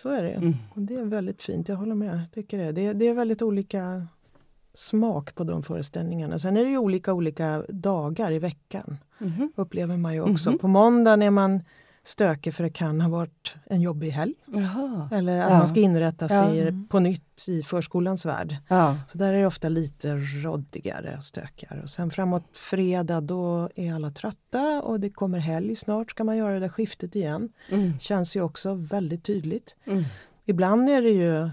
Så är det. Mm. Och det är väldigt fint, jag håller med. Tycker det. Det, är- det är väldigt olika smak på de föreställningarna. Sen är det ju olika olika dagar i veckan. Mhm. Upplever man ju också. Mhm. På måndagen är man stökig för det kan ha varit en jobbig helg. Jaha. Eller att Ja. man ska inrätta sig Ja. på nytt i förskolans värld. Ja. Så där är det ofta lite råddigare och stökigare. Och sen framåt fredag då är alla trötta och det kommer helg snart ska man göra det där skiftet igen. Mm. Känns ju också väldigt tydligt. Mm. Ibland är det ju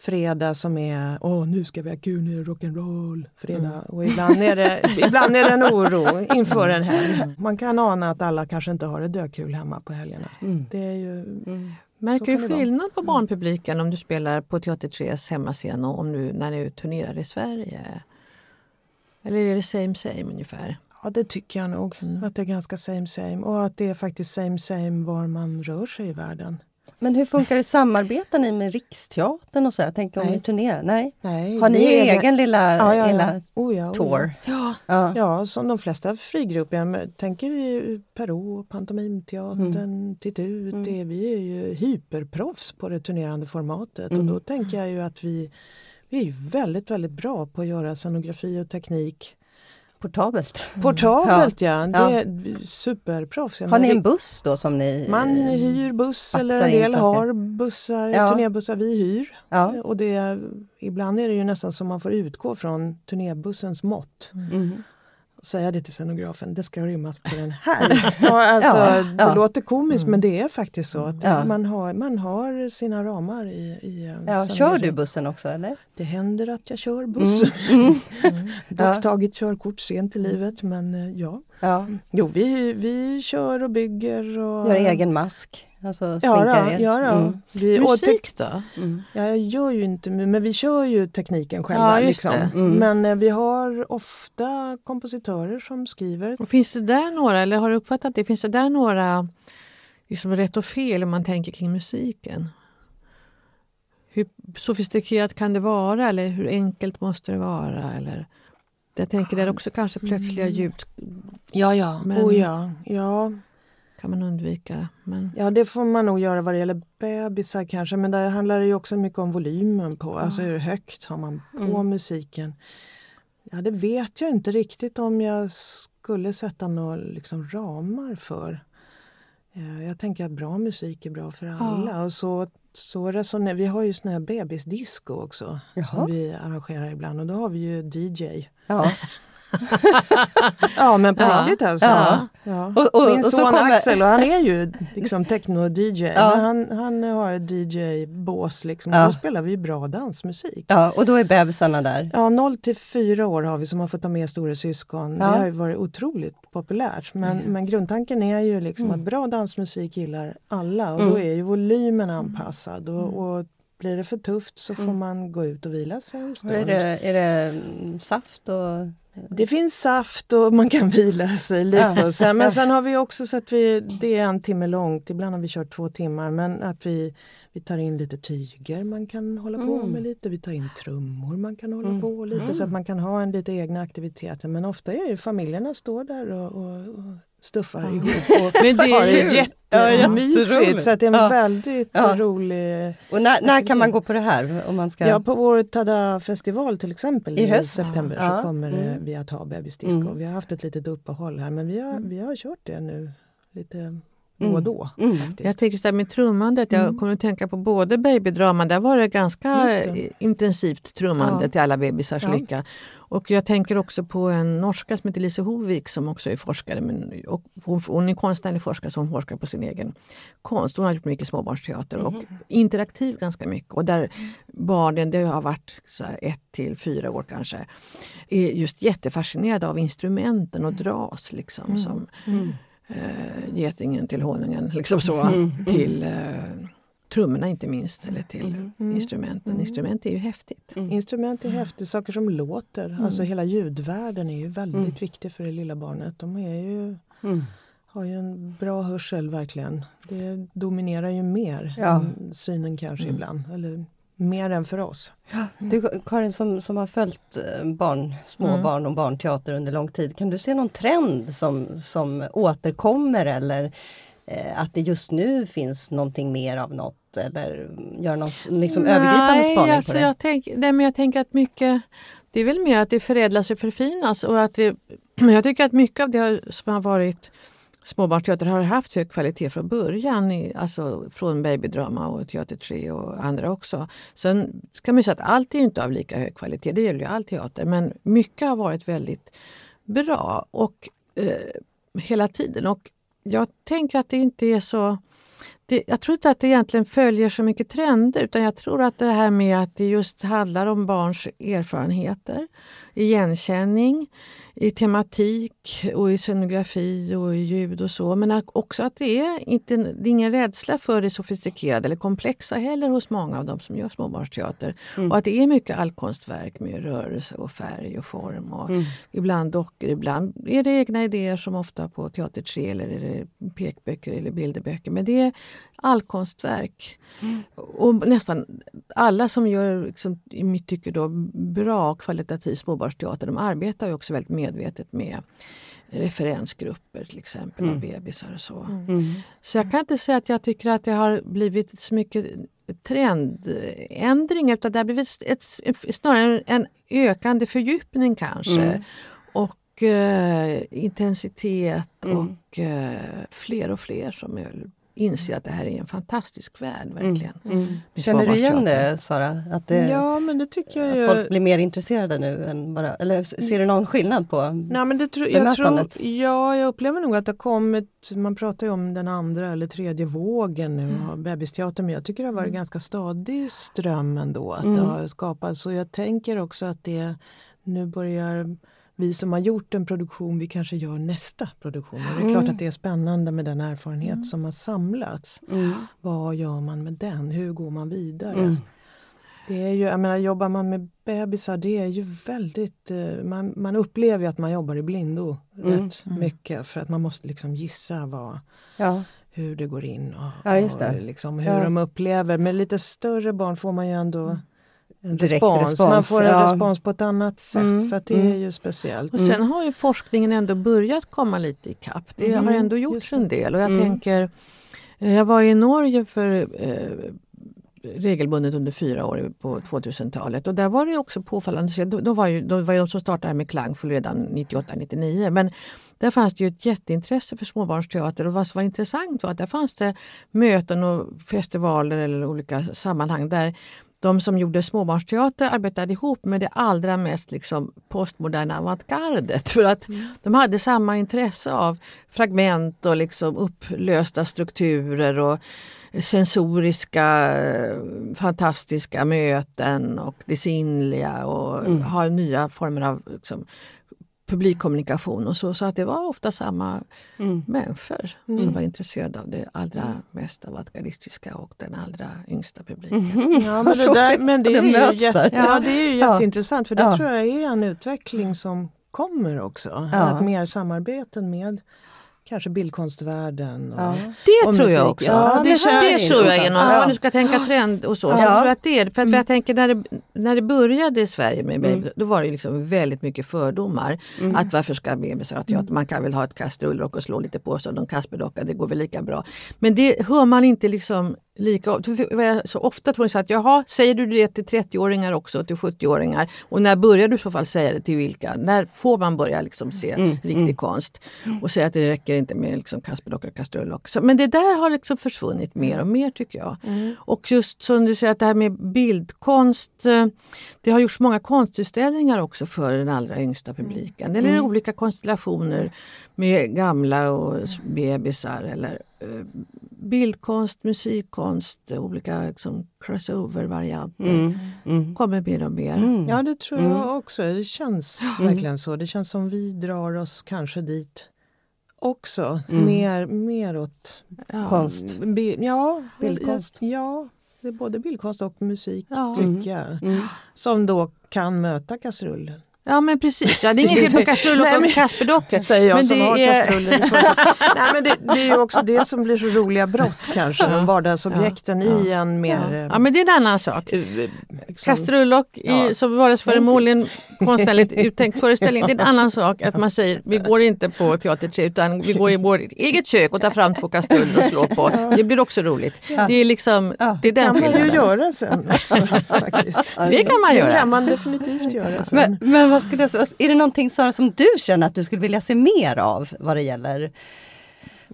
fredag som är åh nu ska vi ha kul, nu är det rock'n'roll fredag. Mm. Och ibland är, det, ibland är det en oro inför en helg. Man kan ana att alla kanske inte har det dökul hemma på helgerna. Mm. Det är ju Mm. Märker du skillnad på barnpubliken om du spelar på Teater 3s hemmascen och om du, när du turnerar i Sverige? Eller är det same same ungefär? Ja det tycker jag nog. Mm. Att det är ganska same same. Och att det är faktiskt same same var man rör sig i världen. Men hur funkar det? Samarbetar ni med Riksteatern och så? Jag tänker om ni turnerar? Nej. Nej, Har ni är- egen lilla, ja, ja, lilla. Oh, ja, oh, tour? Ja. Ja. Ja, som de flesta frigrupper. Jag tänker i Perot, Pantomimteatern, Titt ut. Mm. Det, vi är ju hyperproffs på det turnerande formatet. Mm. Och då tänker jag ju att vi, vi är väldigt, väldigt bra på att göra scenografi och teknik Portabelt. portabelt. Ja. Det Ja. är superproffs. Har ni en buss då som ni... Man hyr buss eller en del har bussar, Ja. turnébussar vi hyr. Ja. Och det, ibland är det ju nästan som man får utgå från turnébussens mått. Mm. Och säga det till scenografen, det ska rymmas på den här. ja, alltså, Ja, det ja. låter komiskt men det är faktiskt så att Ja. man, har, man har sina ramar i, i eh, Ja, kör du bussen också eller? Det händer att jag kör bussen. Mm. Dock Ja. tagit körkort sent i livet men eh, ja. Ja. Jo vi, vi kör och bygger och Gör egen mask. Alltså Ja, sminkar då, er? ja då. Mm. Vi, Musik då? Mm. ja, jag gör ju inte men vi kör ju tekniken själva. Ja, liksom. Mm. Men eh, vi har ofta kompositörer som skriver. Och finns det där några, eller har du uppfattat det, finns det där några liksom rätt och fel om man tänker kring musiken? Hur sofistikerat kan det vara eller hur enkelt måste det vara? Eller, jag tänker där också kanske plötsliga Mm. ljud Ja, ja. Men- Oh, ja. ja. Kan man undvika. Men, Ja, det får man nog göra vad det gäller bebisar kanske. Men där handlar det ju också mycket om volymen på. Alltså hur högt har man på Mm. musiken. Ja, det vet jag inte riktigt om jag skulle sätta några liksom, ramar för. Eh, Jag tänker att bra musik är bra för alla. Och så, så resonerar, vi har ju sån här bebisdisco också. Jaha. Som vi arrangerar ibland. Och då har vi ju DJ. Ja. Ja men på riktigt alltså. Ja. Ja. Och- och- Min och son kommer- Axel, och han är ju liksom techno-DJ. Ja. Han, han har ett DJ-bås liksom. Ja. Och då spelar vi bra dansmusik. ja, och då är bebisarna där. Ja, 0 till 4 år har vi som har fått ta med stora syskon. Det har varit otroligt populärt. Men, men grundtanken är ju liksom Mm. att bra dansmusik gillar alla och Mm. då är ju volymen anpassad. Och, och blir det för tufft så får man gå ut och vila sig en Och stund. Är det, är det mm, saft och... Det finns saft och man kan vila sig lite. Och sen, men sen har vi också så att vi, det är en timme långt, ibland har vi kört två timmar. Men att vi, vi tar in lite tyger man kan hålla på Mm. med lite. Vi tar in trummor man kan hålla Mm. på lite. Så att man kan ha en lite egna aktiviteter. Men ofta är det familjerna står där och, och, och stuffar Ja. ihop. Och men det har är det ju, Ja, jättemysigt. jätteroligt. så att det är en Ja. väldigt Ja. rolig... Och när, när kan man gå på det här? Om man ska... Ja, på vår Tada-festival till exempel I i, höst. september Ja. så kommer det Mm. vi att ha bebisdisco. Mm. Vi har haft ett litet uppehåll här men vi har, Mm. vi har kört det nu lite då och då. Mm. Jag tänker så där med trummandet, jag Mm. kommer att tänka på både babydrama, där var det ganska det. intensivt trummande Ja. till alla bebisars Ja. lycka. Och jag tänker också på en norska som heter Lise Hovik som också är forskare. Men, och hon, hon är konstnärlig forskare så hon forskar på sin egen konst. Hon har gjort mycket småbarnsteater och interaktiv ganska mycket. Och där barnen, det har varit så här ett till fyra år kanske, är just jättefascinerade av instrumenten och dras liksom. Som Mm. Eh, getingen till honungen, liksom så. Mm. Till eh, trummorna inte minst, eller till Mm. instrumenten. Mm. Instrument är ju häftigt. Mm. Instrument är häftigt, saker som låter. Alltså hela ljudvärlden är ju väldigt Mm. viktig för det lilla barnet. De är ju, Mm. har ju en bra hörsel verkligen. Det dominerar ju mer Ja. än synen kanske Mm. ibland. Eller mer än för oss. Du, Karin som, som har följt eh, barn, små Mm. barn och barnteater under lång tid. Kan du se någon trend som, som återkommer eller eh, att det just nu finns någonting mer av något eller gör någon liksom övergripande spaning alltså på det? Jag, tänk, nej, men jag tänker att mycket, det är väl mer att det förädlas och förfinas. Och att det, jag tycker att mycket av det som har varit småbarnsteater har haft hög kvalitet från början. I, alltså från Babydrama och Teater 3 och andra också. Sen kan man ju säga att allt är inte av lika hög kvalitet, det gäller ju all teater. Men mycket har varit väldigt bra och eh, hela tiden. Och jag tänker att det inte är så det, jag tror inte att det egentligen följer så mycket trender utan jag tror att det här med att det just handlar om barns erfarenheter, igenkänning, i tematik och i scenografi och i ljud och så. Men också att det är, inte, det är ingen rädsla för det sofistikerade eller komplexa heller hos många av de som gör småbarnsteater. Mm. Och att det är mycket allkonstverk med rörelse och färg och form. Och Mm. Ibland dockor, ibland är det egna idéer som ofta på Teater 3 eller är pekböcker eller bilderböcker. Men det är allkonstverk. Och nästan alla som gör, liksom, i mitt tycke, då, bra kvalitativ småbarnsteater de arbetar ju också väldigt medvetet med referensgrupper till exempel av Mm. bebisar och så. Mm. Så jag kan inte säga att jag tycker att det har blivit så mycket trendändring utan det har blivit ett, ett, snarare en ökande fördjupning kanske. Mm. Och eh, intensitet Mm. och eh, fler och fler som är- inser att det här är en fantastisk värld verkligen. Mm. Med Känner du igen det Sara? Att, det, Ja men det tycker jag att ju. folk blir mer intresserade nu än bara, eller ser du någon skillnad på? Nej, men det tro, jag tror, Bemötandet. ja, jag upplever nog att det har kommit, man pratar ju om den andra eller tredje vågen nu Mm. av bebisteater men jag tycker det har varit ganska stadig ström ändå. Att Mm. det har skapats. Så jag tänker också att det nu börjar vi som har gjort en produktion, vi kanske gör nästa produktion. Och det är Mm. klart att det är spännande med den erfarenhet som har samlats. Mm. Vad gör man med den? Hur går man vidare? Mm. Det är ju, jag menar, jobbar man med bebisar, det är ju väldigt... eh, Man, man upplever ju att man jobbar i blindo Mm. rätt mycket för att man måste liksom gissa vad, Ja. hur det går in och, Ja, och liksom hur Ja. de upplever. Med lite större barn får man ju ändå en respons. respons, Man får en ja. respons på ett annat sätt Mm, så att det mm. är ju speciellt. Och sen har ju forskningen ändå börjat komma lite i kapp. Det har Mm, ändå just gjorts en del och jag Mm. tänker eh, Jag var i Norge för eh, regelbundet under fyra år på 2000-talet och där var det också påfallande då, då var ju, då var ju de som startade med Klangfull redan 98-99 men där fanns det ju ett jätteintresse för småbarnsteater och vad som var intressant var att där fanns det möten och festivaler eller olika sammanhang där de som gjorde småbarnsteater arbetade ihop med det allra mest liksom postmoderna avantgardet. För att de hade samma intresse av fragment och liksom upplösta strukturer och sensoriska fantastiska möten och det sinnliga och Mm. ha nya former av liksom, publikkommunikation och så. Så att det var ofta samma Mm. människor Mm. som var intresserade av det allra mest avantgardistiska och den allra yngsta publiken. Mhm. Ja, men, det där, men det, det är ju möts jätte, ja, det är ju Ja. jätteintressant för det Ja. tror jag är en utveckling som kommer också. Ja. Att mer samarbeten med kanske bildkonstvärlden. Och, Ja. Det Och tror jag musik, också. ja, det det, är tror jag är något. Om Ja. man nu ska tänka trend och så. så Ja. tror jag att det är det. För, att, för jag tänker när det, när det började i Sverige med baby, Mm. då var det liksom väldigt mycket fördomar. Mm. Att varför ska bebisar ha teater? Man kan väl ha ett kastrullrock och slå lite på sig och någon Kasperdocka, det går väl lika bra. Men det hör man inte liksom lika för jag så ofta tror jag så att jaha, säger du det till 30-åringar också, till 70-åringar? Och när börjar du i så fall säga det till vilka? När får man börja liksom se Mm, riktig mm. konst? Och säga att det räcker inte med liksom Kasperdocka och kastrullock. Men det där har liksom försvunnit mer och mer tycker jag. Mm. Och just som du säger att det här med bildkonst. eh, Det har gjorts många konstutställningar också för den allra yngsta publiken. Eller Mm. olika konstellationer med gamla och bebisar. Eller eh, bildkonst, musikkonst, olika liksom, crossover-varianter. Mm. Mm. Kommer mer och mer. Mm. Ja, det tror Mm. jag också. Det känns Mm. verkligen så. Det känns som vi drar oss kanske dit också. Mm. Mer, mer åt Ja. Konst. Bi- ja, Bildkonst. Ja, det är både bildkonst och musik Ja. tycker jag. Mm. Som då kan möta kastrullen. Ja men precis, ja, det är inget fel på Nej, men- och kasperdockor. Säger jag Men som det har är- kastrullen i första- Nej men det, det är ju också det som blir så roliga brott kanske. Ja. De vardagsobjekten Ja. i en mer... eh, Ja men det är en annan sak. eh, liksom- Kastrullock i, Ja. som vardagsföremål konstnärligt uttänkt föreställning. Det är en annan sak att man säger vi går inte på Teater 3 utan vi går i vårt eget kök och tar fram två kastruller och slår på. Det blir också roligt. Det är liksom Ja. det är Det den kan man ju göra sen också faktiskt. Det kan man Det göra. kan man definitivt göra sen. Men, men vad skulle jag säga, är det någonting Sara som du känner att du skulle vilja se mer av vad det gäller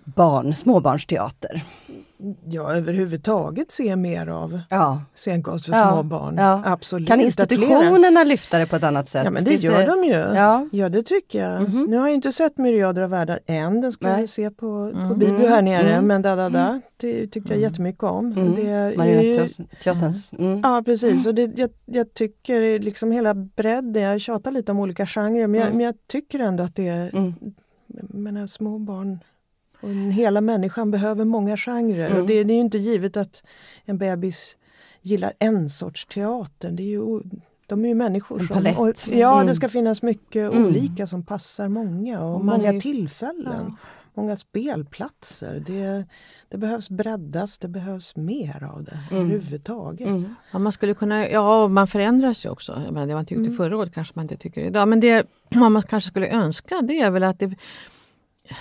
barn, småbarnsteater? Ja, överhuvudtaget se mer av Ja. scenkonst för Ja, små barn. ja. Absolut. Kan att institutionerna lyfta det på ett annat sätt? Ja men det Finns gör de ju. Ja. Ja det tycker jag. Mhm. Nu har jag inte sett Myriader av världar än. Den ska Nej. vi se på, på Mm. Bibu här nere. Mm. Men da, da, da, det tyckte jag jättemycket om. Mm. Det Marionetteaterns. Mm. Ja precis och det, jag, jag tycker liksom hela bredden, jag tjatar lite om olika genrer men jag, Mm. men jag tycker ändå att det är, Mm. jag menar, små barn och hela människan behöver många genrer. Mm. Och det, det är ju inte givet att en bebis gillar en sorts teater. Det är ju, de är ju människor. En som- palett. och, ja, Mm. det ska finnas mycket Mm. olika som passar många och, Och många är- tillfällen. Ja. Många spelplatser. Det, det behövs breddas, det behövs mer av det Mm. överhuvudtaget. Mm. Ja, man skulle kunna, ja, man förändras ju också. Jag menar, det man tyckte Mm. förra året kanske man inte tycker idag. Men det man kanske skulle önska det är väl att det,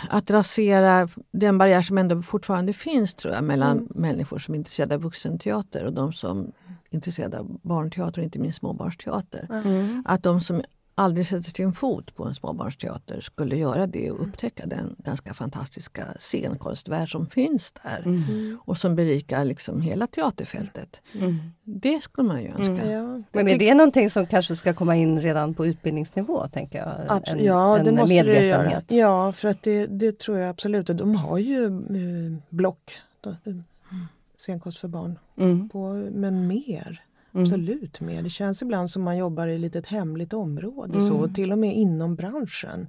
att rasera den barriär som ändå fortfarande finns tror jag mellan Mm. människor som är intresserade av vuxenteater och de som är intresserade av barnteater och inte minst småbarnsteater. Mm. Att de som aldrig sätter sin fot på en småbarnsteater skulle göra det och upptäcka den ganska fantastiska scenkonstvärld som finns där. Mm. Och som berikar liksom hela teaterfältet. Mm. Det skulle man ju önska. Mm. Ja, Men är det någonting som kanske ska komma in redan på utbildningsnivå? tänker jag? Abs- En, ja, en det måste det göra. medvetenhet. Ja, för att det, det tror jag absolut. De har ju eh, block, eh, scenkonst för barn, Mm. på, men mer. Absolut med. Det känns ibland som man jobbar i ett litet hemligt område, så, till och med inom branschen.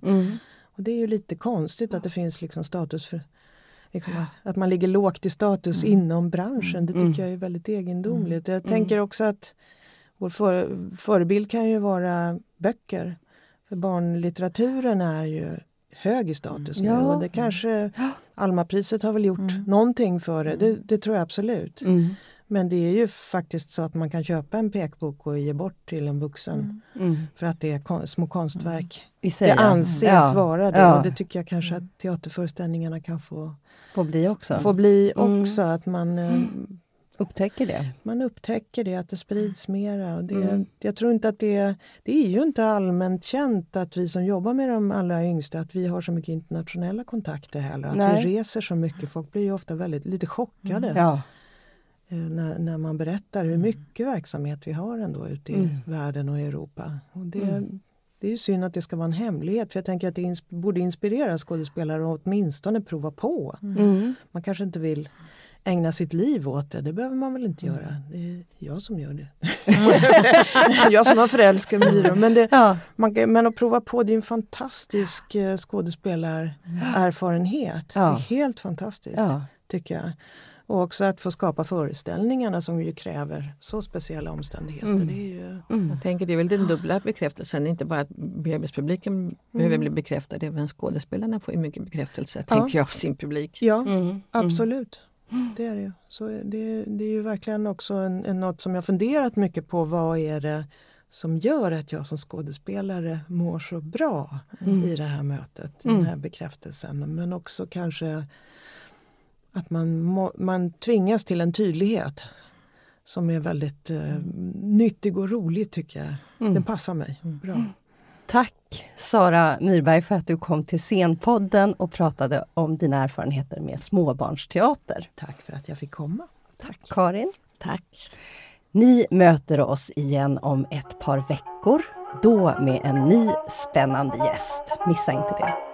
Och Det är ju lite konstigt att det finns liksom status för liksom att, att, man ligger lågt i status inom branschen. Det tycker jag är väldigt egendomligt. Jag tänker också att vår för, förebild kan ju vara böcker. För barnlitteraturen är ju hög i status nu och det kanske Almapriset har väl gjort mm. någonting för det, det, det tror jag absolut. Mm. Men det är ju faktiskt så att man kan köpa en pekbok och ge bort till en vuxen. Mm. mm. För att det är kon små konstverk. Mm. Sig, det anses ja. vara det ja. och det tycker jag kanske att teaterföreställningarna kan få, få bli också. Få bli mm. också att man eh, Upptäcker det? Man upptäcker det, att det sprids mera. Och det, mm. Jag tror inte att det, det är ju inte allmänt känt att vi som jobbar med de allra yngsta, att vi har så mycket internationella kontakter heller. Att Nej. vi reser så mycket. Folk blir ju ofta väldigt lite chockade. Mm. Ja. Eh, när, när, man berättar hur mycket verksamhet vi har ändå ute i mm. världen och Europa. Och det, mm. det är synd att det ska vara en hemlighet för jag tänker att det ins borde inspirera skådespelare att åtminstone prova på. Mm. Man kanske inte vill ägna sitt liv åt det, det behöver man väl inte göra. Det är jag som gör det. jag som har förälskat mig i dem. Men, det, ja. man, men att prova på, det är en fantastisk eh, skådespelarerfarenhet. Ja. Det är helt fantastiskt, ja. tycker jag. Och också att få skapa föreställningarna som ju kräver så speciella omständigheter. Mm. Det är ju... mm. Jag tänker det är väl den dubbla bekräftelsen, inte bara att bebispubliken mm. behöver bli bekräftad, även skådespelarna får ju mycket bekräftelse, ja. tänker jag, av sin publik. Ja, mm. Mm. absolut. Det är det ju. Så det, det är ju verkligen också en, en, något som jag funderat mycket på. Vad är det som gör att jag som skådespelare mår så bra mm. i det här mötet, mm. den här bekräftelsen. Men också kanske att man, må, man tvingas till en tydlighet som är väldigt eh, nyttig och rolig tycker jag. Mm. Den passar mig bra. Mm. Tack Sara Myrberg för att du kom till Scenpodden och pratade om dina erfarenheter med småbarnsteater. Tack för att jag fick komma. Tack Karin. Tack. Ni möter oss igen om ett par veckor. Då med en ny spännande gäst. Missa inte det.